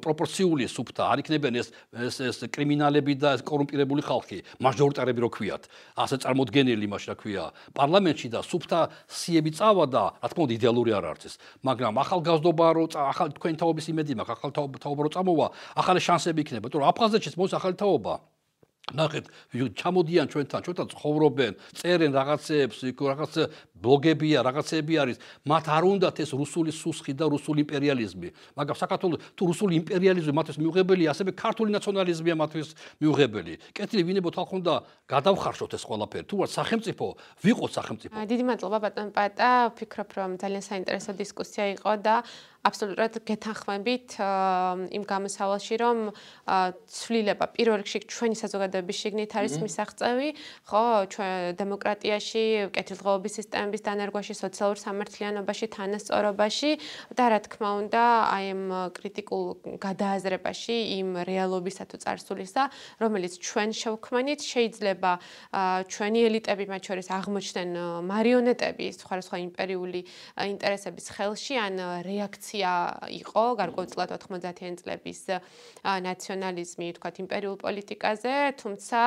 პროპორციული სუფთა. არ იქნებიან ეს ეს ეს კრიმინალები და ეს კორუმპირებული ხალხი. მაჟორიტარები რო ქვიათ. ასე წარმოდგენილი მაშინ რა ქვია. პარლამენტში და სუფთა სიები წავა და რა თქმა უნდა იდეალური არ არის მაგრამ ახალგაზრდობა მადლობა რომ ახალ თქვენ თაობის იმედი მაქვს ახალ თაობა რო წამოვა ახალი შანსები იქნება. თუ აფხაზეთშიც მოს ახალი თაობა? ნახეთ ჩამოდიან ჩვენთან ჩვენთან ცხოვრობენ წერენ რაღაცეებს იქ რაღაც ბლოგებია რაღაცეები არის. მათ არ უნდათ ეს რუსული სუსხი და რუსული იმპერიალიზმი. მაგრამ საქართველოს თუ რუსული იმპერიალიზმი მათთვის მიუღებელი ასევე ქართული ნაციონალიზმია მათთვის მიუღებელი. კეთილი ვინებო თალხ უნდა გადავხარშოთ ეს ყველაფერი. თუ არ სახელმწიფო ვიყოთ სახელმწიფო. დიდი მადლობა ბატონ პატა. ვფიქრობ რომ ძალიან საინტერესო დისკუსია იყო და აბსოლუტურად გეთანხმებით იმ გამოსავალში, რომ ცვლილება პირველ რიგში ჩვენი საზოგადოების შიგნით არის მისაღწევი, ხო, ჩვენ დემოკრატიაში, კეთილდღეობის სისტემების დანერგვაში, სოციალურ სამართლიანობაში, თანასწორობაში და რა თქმა უნდა, აი ამ კრიტიკულ გადააზრებაში, იმ რეალობისა თუ წარსულისა, რომელიც ჩვენ შევქმნით, შეიძლება ჩვენი ელიტები მათ შორის აღმოჩნდნენ მარიონეტები, სხვა იმპერიული ინტერესების ხელში ან რეაქცია იყო გარკვეულწილად 90-იან წლების ნაციონალიზმი, თქვათ, იმპერიულ პოლიტიკაზე, თუმცა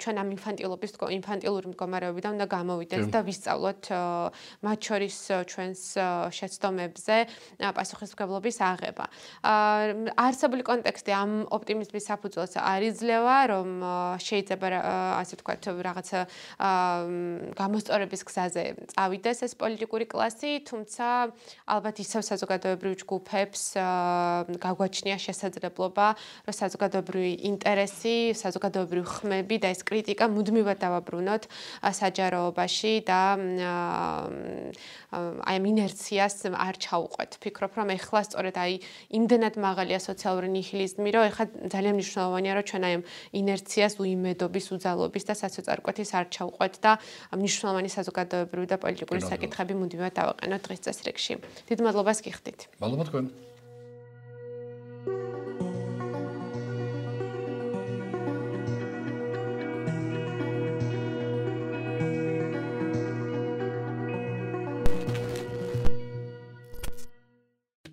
ჩვენ ამ ინფანტილობის ინფანტილური მდგომარეობიდან უნდა გამოვიდეთ და ვისწავლოთ მათ შორის ჩვენს შეცდომებზე პასუხისმგებლობის აღება. არსებული კონტექსტი ამ ოპტიმიზმის საფუძველს არიძლევა, რომ შეიძლება ასე თქვათ, რაღაც გამოსწორების გზაზე წავიდეს ეს პოლიტიკური კლასი, თუმცა ალბათ ისევ საზოგადოებრივ ჯგუფებს გაგვაჩნია შესაძლებლობა, რომ საზოგადოებრივი ინტერესი, საზოგადოებრივი ხმები და ეს კრიტიკა მუდმივად დავაბრუნოთ საჯაროობაში და აი ამ ინერციას არ ჩაუყვეთ. ფიქრობ, რომ ეხლა სწორედ აი იმდენად მაღალია სოციალური ნიჰილიზმი, რომ ეხლა ძალიან მნიშვნელოვანია, რომ ჩვენ აი ამ ინერციას უიმედობის, უძალობის და საწესწარკვეთის არ ჩაუყვეთ და მნიშვნელოვანი საზოგადოებრივი და პოლიტიკური საკითხები მუდმივად დავაყენოთ დღის წესრიგში. დიდ მადლობას გიხდით. მადლობა თქვენ.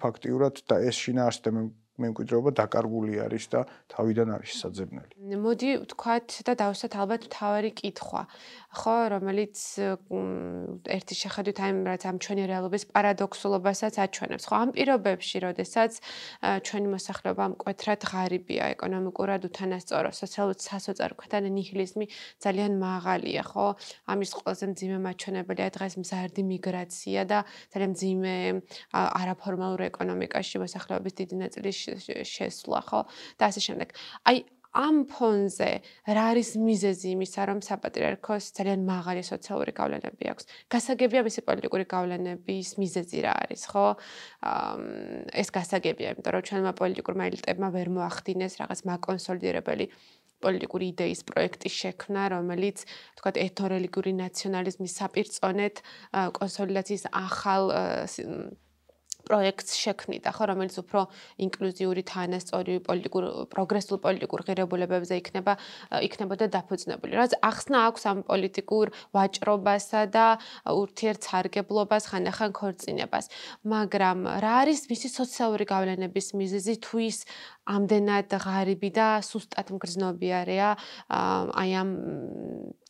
ფაქტიურად და ეს შინაარსზე მემკვიდრეობა დაკარგული არის და თავიდან არის საძებნელი. მოდი ვთქვათ და დავსვათ ალბათ თავარი კითხვა, ხო, რომელიც ერთი შეხედვით აი რაც ამ ჩვენი რეალობის პარადოქსულობასაც აჩვენებს. ხო, ამ პირობებში, როდესაც ჩვენი მოსახლეობა მკვეთრად ღარიბია, ეკონომიკურად უთანასწორო, სოციალურად სასოწარკვეთა ნიჰილიზმი ძალიან მაღალია, ხო? ამის ყველაზე მძიმე მაჩვენებელია დღეს მზარდი მიგრაცია და ძალიან მძიმე არაფორმალურ ეკონომიკაში მოსახლეობის დიდი ნაწილი შესვლა, ხო? და ასე შემდეგ. აი ამ ფონზე რა არის მიზეზი იმისა, რომ საპატრიარქოს ძალიან მაღალი სოციალური გავლენები აქვს? გასაგებია მისი პოლიტიკური გავლენების მიზეზი რა არის, ხო? ეს გასაგებია, იმიტომ რომ ჩვენმა პოლიტიკურმა ელიტებმა ვერ მოახდინეს რაღაც მაკონსოლიდირებელი პოლიტიკური იდეის პროექტის შექმნა, რომელიც თქვა ეთნორელიგიური ნაციონალიზმის საპირწონეთ კონსოლიდაციის ახალ პროექტს შექმნიდა, ხო, რომელიც უფრო ინკლუზიური, თანასწორი, პოლიტიკურ პროგრესულ პოლიტიკურ ღირებულებებზე იქნება იქნებოდა დაფუძნებული. რაც ახსნა აქვს ამ პოლიტიკურ ვაჭრობასა და ურთიერთსარგებლობას, ხანდახან ქორწინებას. მაგრამ რა არის მისი სოციალური გავლენების მიზეზი თუ ის ამდენად ღარიბი და სუსტად მგრძნობიარეა აი ამ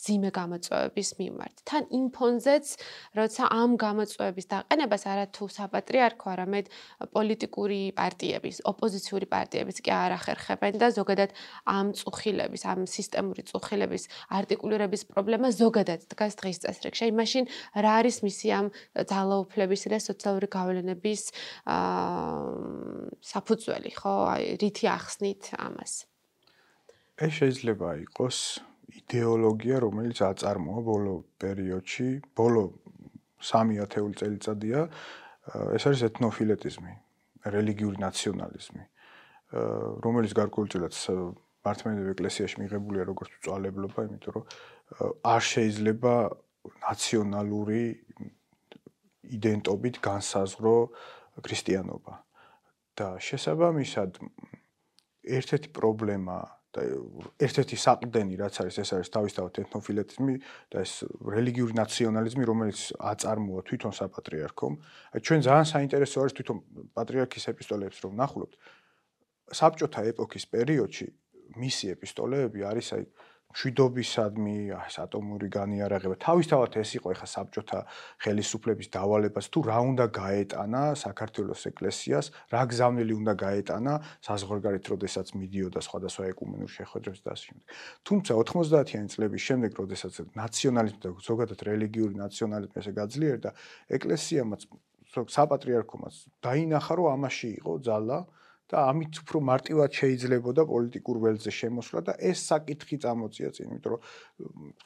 ძიმე გამოწვევების მიმართ. თან იმ ფონზეც, როცა ამ გამოწვევების დაყენებას არათუ საპატრიარქო, არამედ პოლიტიკური პარტიების, ოპოზიციური პარტიების კი არ ახერხებენ და ზოგადად ამ წუხილების, ამ სისტემური წუხილების არტიკულირების პრობლემა ზოგადად დგას დღის წესრიგში. აი მაშინ რა არის მისი ამ ძალაუფლების და სოციალური გავლენების აა საფუძველი, ხო? აი რითი ახსნით ამას? ეს შეიძლება იყოს იდეოლოგია, რომელიც აწარმოა ბოლო პერიოდში, ბოლო 3 ათეული წელიწადია. ეს არის ეთნოფილეტიზმი, რელიგიური ნაციონალიზმი, რომელიც გარკვეულწილად მართლმადიდებლურ ეკლესიაში მიღებულია როგორც წვალებლობა, იმიტომ რომ არ შეიძლება ნაციონალური იდენტობით განსაზღვრო ქრისტიანობა. და შესაბამისად ერთ-ერთი პრობლემა და ერთ-ერთი საყრდენი რაც არის ეს არის თავისთავად ეთნოფილეტიზმი და ეს რელიგიური ნაციონალიზმი რომელიც აწარმოა თვითონ საპატრიარქომ. აი ჩვენ ძალიან საინტერესო არის თვითონ პატრიარქის ეპისტოლეებს რომ ნახულობთ. საბჭოთა ეპოქის პერიოდში მისი ეპისტოლეები არის აი მშვიდობისადმი, ეს ატომური განიარაღება. თავისთავად ეს იყო ეხა საბჭოთა ხელისუფლების დავალებას თუ რა უნდა გაეტანა საქართველოს ეკლესიას, რა გზავნილი უნდა გაეტანა საზღვარგარეთ, როდესაც მიდიოდა სხვადასხვა ეკუმენურ შეხვედრებს და ასე შემდეგ. თუმცა 90-იანი წლების შემდეგ, როდესაც ნაციონალიზმი და ზოგადად რელიგიური ნაციონალიზმი ესე გაძლიერდა, ეკლესიამაც საპატრიარქომაც დაინახა, რომ ამაში იყო ძალა და ამით უფრო მარტივად შეიძლებოდა პოლიტიკურ ველზე შემოსვლა და ეს საკითხი წამოწია წინ, იმიტომ რომ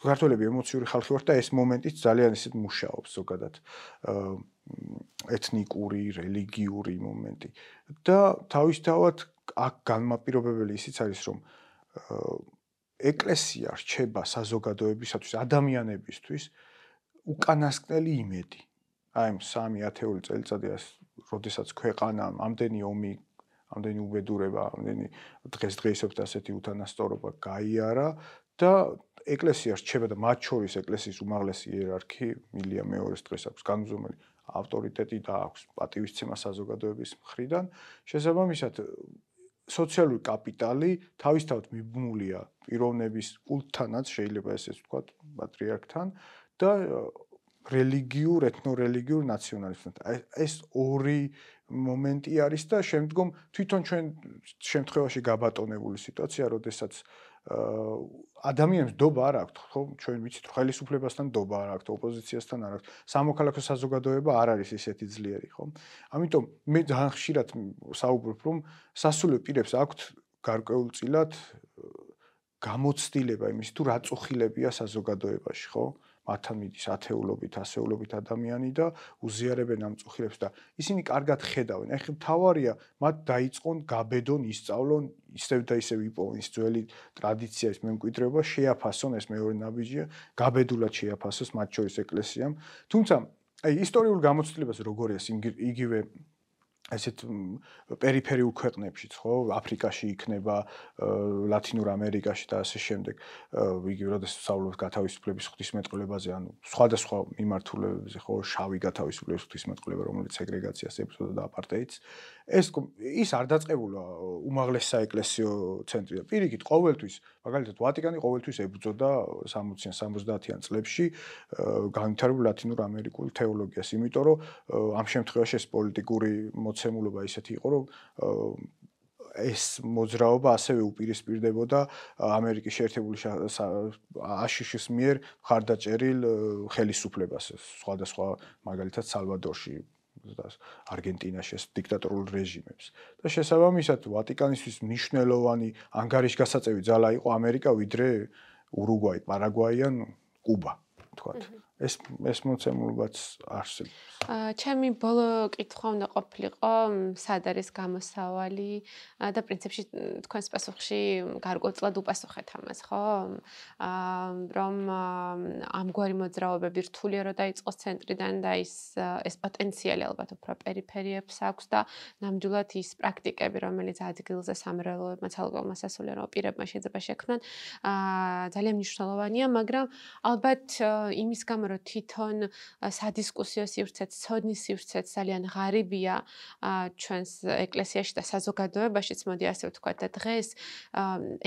ქართველები ემოციური ხალხი ვართ და ეს მომენტიც ძალიან ისეთ მუშაობს ზოგადად ეთნიკური, რელიგიური მომენტი. და თავისთავად აქ განმაპირობებელი ისიც არის, რომ ეკლესია რჩება საზოგადოებისათვის, ადამიანებისთვის უკანასკნელი იმედი. აი, 3 ათეული წელიწადია, როდესაც ქვეყანა ამდენი ომი ამდენი უბედურება, ამდენი დღესდღეობით ასეთი უთანასწორობა გაიარა და ეკლესია რჩება და მათ შორის ეკლესიის უმაღლესი იერარქი მილია მეორეს დღეს აქვს განუზომელი ავტორიტეტი და აქვს პატივისცემა საზოგადოების მხრიდან. შესაბამისად სოციალური კაპიტალი თავისთავად მიბმულია პიროვნების კულტთანაც შეიძლება ესეც ვთქვა პატრიარქთან და რელიგიურ, ეთნორელიგიურ ნაციონალიზმთან. ეს ორი მომენტი არის და შემდგომ თვითონ ჩვენ შემთხვევაში გაბატონებული სიტუაცია, როდესაც ადამიანს დობა არ აქვს, ხო? ჩვენ ვიცით, ხელისუფლებასთან დობა არ აქვს, ოპოზიციასთან არ აქვს. სამოქალაქო საზოგადოება არ არის ისეთი ძლიერი, ხო? ამიტომ მე ძალიან ხშირად საუბრობ, რომ სასულიერო პირებს აქვთ გარკვეულწილად გამოცდილება იმის თუ რა წუხილებია საზოგადოებაში, ხო? მათთან მიდის ათეულობით, ასეულობით ადამიანი და უზიარებენ ამ წუხილებს და ისინი კარგად ხედავენ. ეხლა თავარია მათ დაიწყონ გაბედონ, ისწავლონ, ისევ და ისევ იპოვონ ის ძველი ტრადიცია, ის მემკვიდრეობა, შეაფასონ ეს მეორე ნაბიჯია, გაბედულად შეაფასოს მათ შორის ეკლესიამ. თუმცა აი ისტორიულ გამოცდილებას როგორია იგივე ესეთ პერიფერიულ ქვეყნებშიც ხო აფრიკაში იქნება ლათინურ ამერიკაში და ასე შემდეგ. იგივე როდესაც სწავლობთ გათავისუფლების ღვთისმეტყველებაზე ანუ სხვადასხვა მიმართულებებზე ხო? შავი გათავისუფლების ღვთისმეტყველება რომელიც სეგრეგაციას ებრძოდა და აპარტეიდს ეს ის არ დაწყებულა უმაღლეს საეკლესიო ცენტრი და პირიქით ყოველთვის მაგალითად ვატიკანი ყოველთვის ებრძოდა 60-იან 70-იან წლებში განვითარებულ ლათინურ ამერიკულ თეოლოგიას იმიტომ რომ ამ შემთხვევაში ეს პოლიტიკური მოცემულობა ისეთი იყო რომ ეს მოძრაობა ასევე უპირისპირდებოდა ამერიკის შეერთებული აშშ-ის მიერ ხარდაჭერილ ხელისუფლებას სხვადასხვა მაგალითად სალვადორში და არგენტინაში ეს დიქტატორულ რეჟიმებს. და შესაბამისად ვატიკანისთვის მნიშვნელოვანი ანგარიშგასაწევი ძალა იყო ამერიკა ვიდრე ურუგვაი, პარაგვაი ან კუბა, თქვათ. ეს ეს მოცემულობაც არსებობს. აა ჩემი ბოლო კითხვა უნდა ყოფილიყო, სად არის გამოსავალი და პრინციპში თქვენს პასუხში გარკვეულწილად უპასუხეთ ამას, ხო? აა რომ ამგვარი მოძრაობები რთულია რომ დაიწყოს ცენტრიდან და ის ეს პოტენციალი ალბათ უფრო პერიფერიებს აქვს და ნამდვილად ის პრაქტიკები, რომელიც ადგილზე სამრევლოებმა ცალკეულმა სასულიერო პირებმა შეიძლება შექმნან, აა ძალიან მნიშვნელოვანია, მაგრამ ალბათ იმის გამო რომ თვითონ სადისკუსიო სივრცეც, ცოდნის სივრცეც ძალიან ღარიბია ჩვენს ეკლესიაში და საზოგადოებაშიც, მოდი ასე ვთქვა და დღეს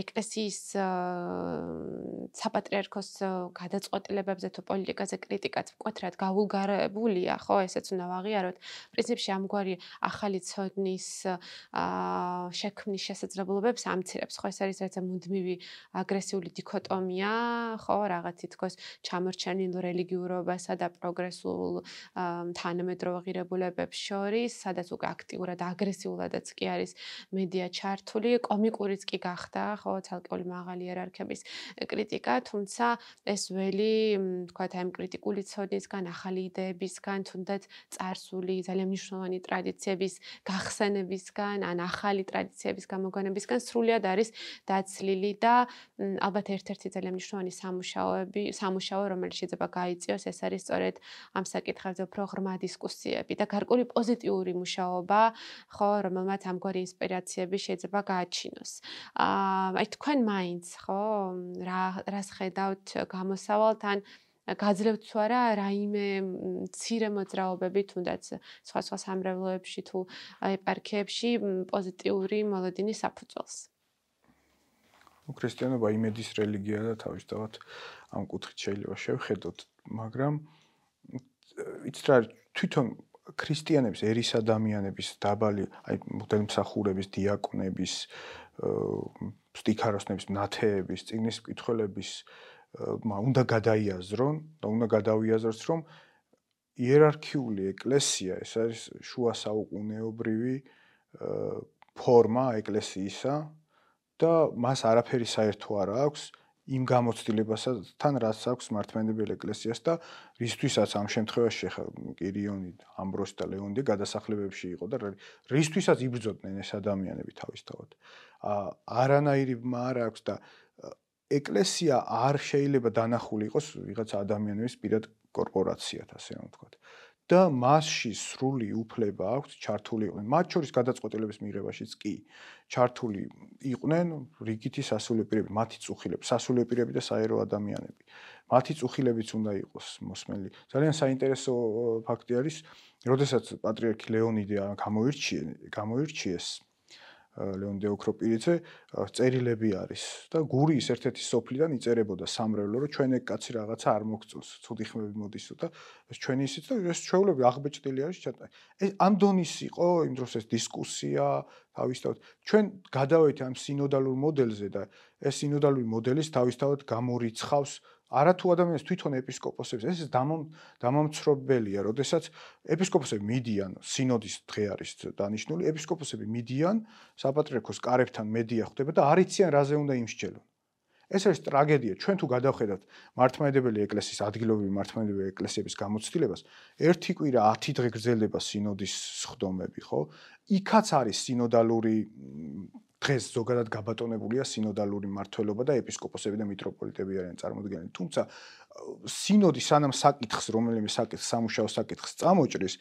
ეკლესიის საპატრიარქოს გადაწყვეტილებებზე თუ პოლიტიკაზე კრიტიკაც მკვეთრად გავულგარებულია, ხო, ესეც უნდა ვაღიაროთ. პრინციპში ამგვარი ახალი ცოდნის შექმნის შესაძლებლობებს ამცირებს, ხო, ეს არის რაღაცა მუდმივი აგრესიული დიქოტომია, ხო, რაღაც თითქოს ჩამორჩენილ რელიგიურ რელიგიურობასა და პროგრესულ თანამედროვე ღირებულებებს შორის, სადაც უკვე აქტიურად აგრესიულადაც კი არის მედია ჩართული, კომიკურიც კი გახდა, ხო, ცალკეული მაღალი იერარქების კრიტიკა, თუმცა ეს ველი, თქვათ, აი ამ კრიტიკული ცოდნისგან, ახალი იდეებისგან, თუნდაც წარსული ძალიან მნიშვნელოვანი ტრადიციების გახსენებისგან, ან ახალი ტრადიციების გამოგონებისგან სრულად არის დაცლილი და ალბათ ერთ-ერთი ძალიან მნიშვნელოვანი სამუშაოები, სამუშაო, რომელიც შეიძლება გაიწიოს, ეს არის სწორედ ამ საკითხებზე უფრო ღრმა დისკუსიები და გარკვეული პოზიტიური მუშაობა, ხო, რომელმაც ამგვარი ინსპირაციები შეიძლება გააჩინოს. აა აი თქვენ მაინც, ხო, რა რას ხედავთ გამოსავალთ ან გაძლევთ თუ არა რაიმე ცირე მოძრაობები თუნდაც სხვა სხვა სამრევლოებში თუ ეპარქიებში პოზიტიური მოლოდინის საფუძველს. ну ქრისტიანობა იმედის რელიგია და თავისთავად ამ კუთხით შეიძლება შევხედოთ, მაგრამ იცით რა თვითონ ქრისტიანების ერის ადამიანების დაბალი, აი მღვდელმსახურების, დიაკვნების, სტიქაროსნების, ნათეების, წიგნის მკითხველების უნდა გადაიაზრონ და უნდა გადავიაზროს, რომ იერარქიული ეკლესია ეს არის შუა საუკუნეობრივი ფორმა ეკლესიისა და მას არაფერი საერთო არ აქვს იმ გამოცდილებასთან, რაც აქვს მართლმადიდებელი ეკლესიას და რისთვისაც ამ შემთხვევაში კირიონი, ამბროსი და ლეონდი გადასახლებებში იყო და რისთვისაც იბრძოდნენ ეს ადამიანები თავისთავად. ა არანაირი მა არ აქვს და ეკლესია არ შეიძლება დანახული იყოს ვიღაცა ადამიანების პირად კორპორაციათ, ასე რომ ვთქვათ. და მასში სრული უფლება აქვს ჩართული იყვნენ. მათ შორის გადაწყვეტილების მიღებაშიც კი ჩართული იყვნენ რიგითი სასულიერები, მათი წუხილები, სასულიერები და საერო ადამიანები. მათი წუხილებიც უნდა იყოს მოსმელი. ძალიან საინტერესო ფაქტი არის, როდესაც პატრიარქი ლეონიდე გამოირჩიეს, გამოირჩიეს ლეონ დეოქროპირიცე წერილები არის და გურიის ერთ-ერთი სოფლიდან იწერებოდა სამრევლო რომ ჩვენ ეგ კაცი რაღაცა არ მოგწონს ცუდი ხმები მოდისო და ჩვენი ისიც და ეს ჩვეულები აღბეჭდილი არის ჩატა. ეს ამ დონის იყო იმ დროს ეს დისკუსია თავისთავად. ჩვენ გადავეით ამ სინოდალურ მოდელზე და ეს სინოდალური მოდელის თავისთავად გამორიცხავს არათუ ადამიანს თვითონ ეპისკოპოსებს ეს დამამცრობელია, როდესაც ეპისკოპოსები მიდიან, სინოდის დღე არის დანიშნული, ეპისკოპოსები მიდიან საპატრიარქოს კარებთან მედია ხდება და არიციან რაზე უნდა იმსჯელონ. ეს არის ტრაგედია. ჩვენ თუ გადავხედავთ მართლმადიდებელი ეკლესიის ადგილობრივი მართლმადიდებელი ეკლესიების გამოცდილებას, ერთი კვირა 10 დღე გრძელდება სინოდის სხდომები, ხო? იქაც არის სინოდალური დღეს ზოგადად გაბატონებულია სინოდალური მართლობა და ეპისკოპოსები და მიტროპოლიტები არიან წარმოდგენილი. თუმცა სინოდი სანამ საკითხს, რომელიმე საკითხს, სამუშაო საკითხს წამოჭრის,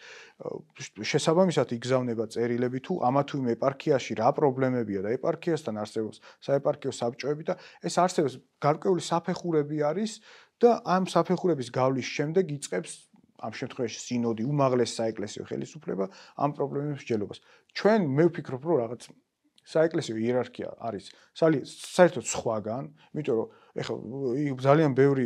შესაბამისად იგზავნება წერილები თუ ამა თუ იმ ეპარქიაში რა პრობლემებია და ეპარქიასთან არსებობს საეპარქიო საბჭოები და ეს არსებობს გარკვეული საფეხურები არის და ამ საფეხურების გავლის შემდეგ იწყებს ამ შემთხვევაში სინოდი უმაღლეს საეკლესიო ხელისუფლება ამ პრობლემებს ჯელობას. ჩვენ მე ვფიქრობ, რომ რაღაც საეკლესიო იერარქია არის საერთოდ სხვაგან, იმიტომ რომ ეხლა ძალიან ბევრი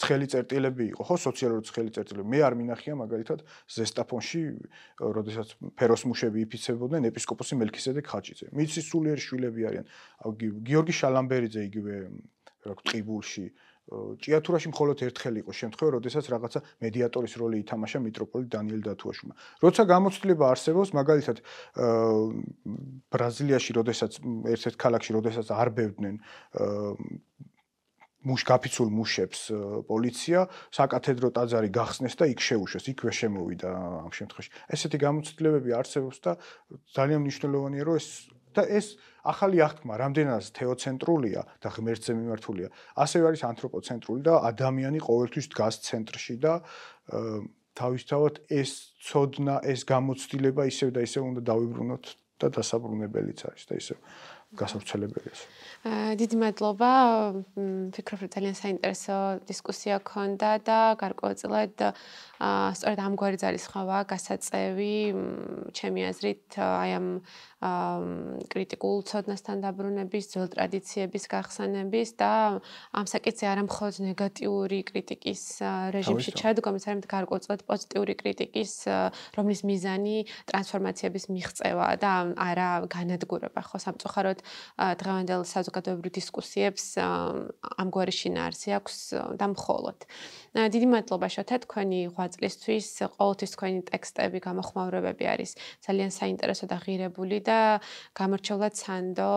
ცხელი წერტილები იყო, ხო, სოციალური ცხელი წერტილები. მე არ მინახია მაგალითად ზესტაფონში, როდესაც ფეროსმუშები იფიცებოდნენ ეპისკოპოსი მელქისედეკ ხაჭიძე. მიცის სულიერ შვილები არიან. გიორგი შალამბერიძე იგივე რა ვთქვი, ტყიბულში ჭიათურაში მხოლოდ ერთხელ იყო შემთხვევა, როდესაც რაღაცა მედიატორის როლი ითამაშა მიტროპოლიტ დანიელ დათუაშვილმა. როცა გამოცდილება არსებობს, მაგალითად ბრაზილიაში, როდესაც ერთ-ერთ ქალაქში, როდესაც არბევდნენ მუშ გაფიცულ მუშებს პოლიცია საკათედრო ტაძარი გახსნეს და იქ შეუშვეს, იქვე შემოვიდა ამ შემთხვევაში. ესეთი გამოცდილებები არსებობს და ძალიან მნიშვნელოვანია, რომ ეს და ეს ახალი აღთქმა რამდენადაც თეოცენტრულია და ღმერთზე მიმართულია, ასევე არის ანთროპოცენტრული და ადამიანი ყოველთვის დგას ცენტრში და თავისთავად ეს ცოდნა, ეს გამოცდილება ისევ და ისევ უნდა დავიბრუნოთ და დასაბრუნებელიც არის და ისევ გასავრცელებელია. დიდი მადლობა. ვფიქრობ, რომ ძალიან საინტერესო დისკუსია ქონდა და გარკვეულწილად სწორედ ამგვარი ძალისხმევა გასაწევი ჩემი აზრით აი ამ კრიტიკულ ცოდნასთან დაბრუნების, ძველ ტრადიციების გახსნების და ამ საკითხზე არა მხოლოდ ნეგატიური კრიტიკის რეჟიმში ჩადგომის, არამედ გარკვეულწილად პოზიტიური კრიტიკის, რომლის მიზანი ტრანსფორმაციების მიღწევა და არა განადგურება, ხო, სამწუხაროდ დღევანდელ საზოგადოებრივ დისკუსიებს ამგვარი შინაარსი აქვს და მხოლოდ. დიდი მადლობა შოთა თქვენი ღვაწლისთვის, ყოველთვის თქვენი ტექსტები, გამოხმაურებები არის ძალიან საინტერესო და ღირებული და გამორჩეულად სანდო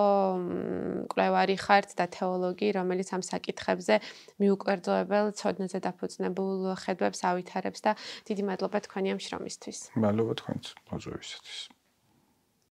კვლევარი ხართ და თეოლოგი, რომელიც ამ საკითხებზე მიუკვერდლებელ ცოდნაზე დაფუძნებულ ხედვებს ავითარებს და დიდი მადლობა თქვენი ამ შრომისთვის. მადლობა თქვენს მოძღვევისათვის.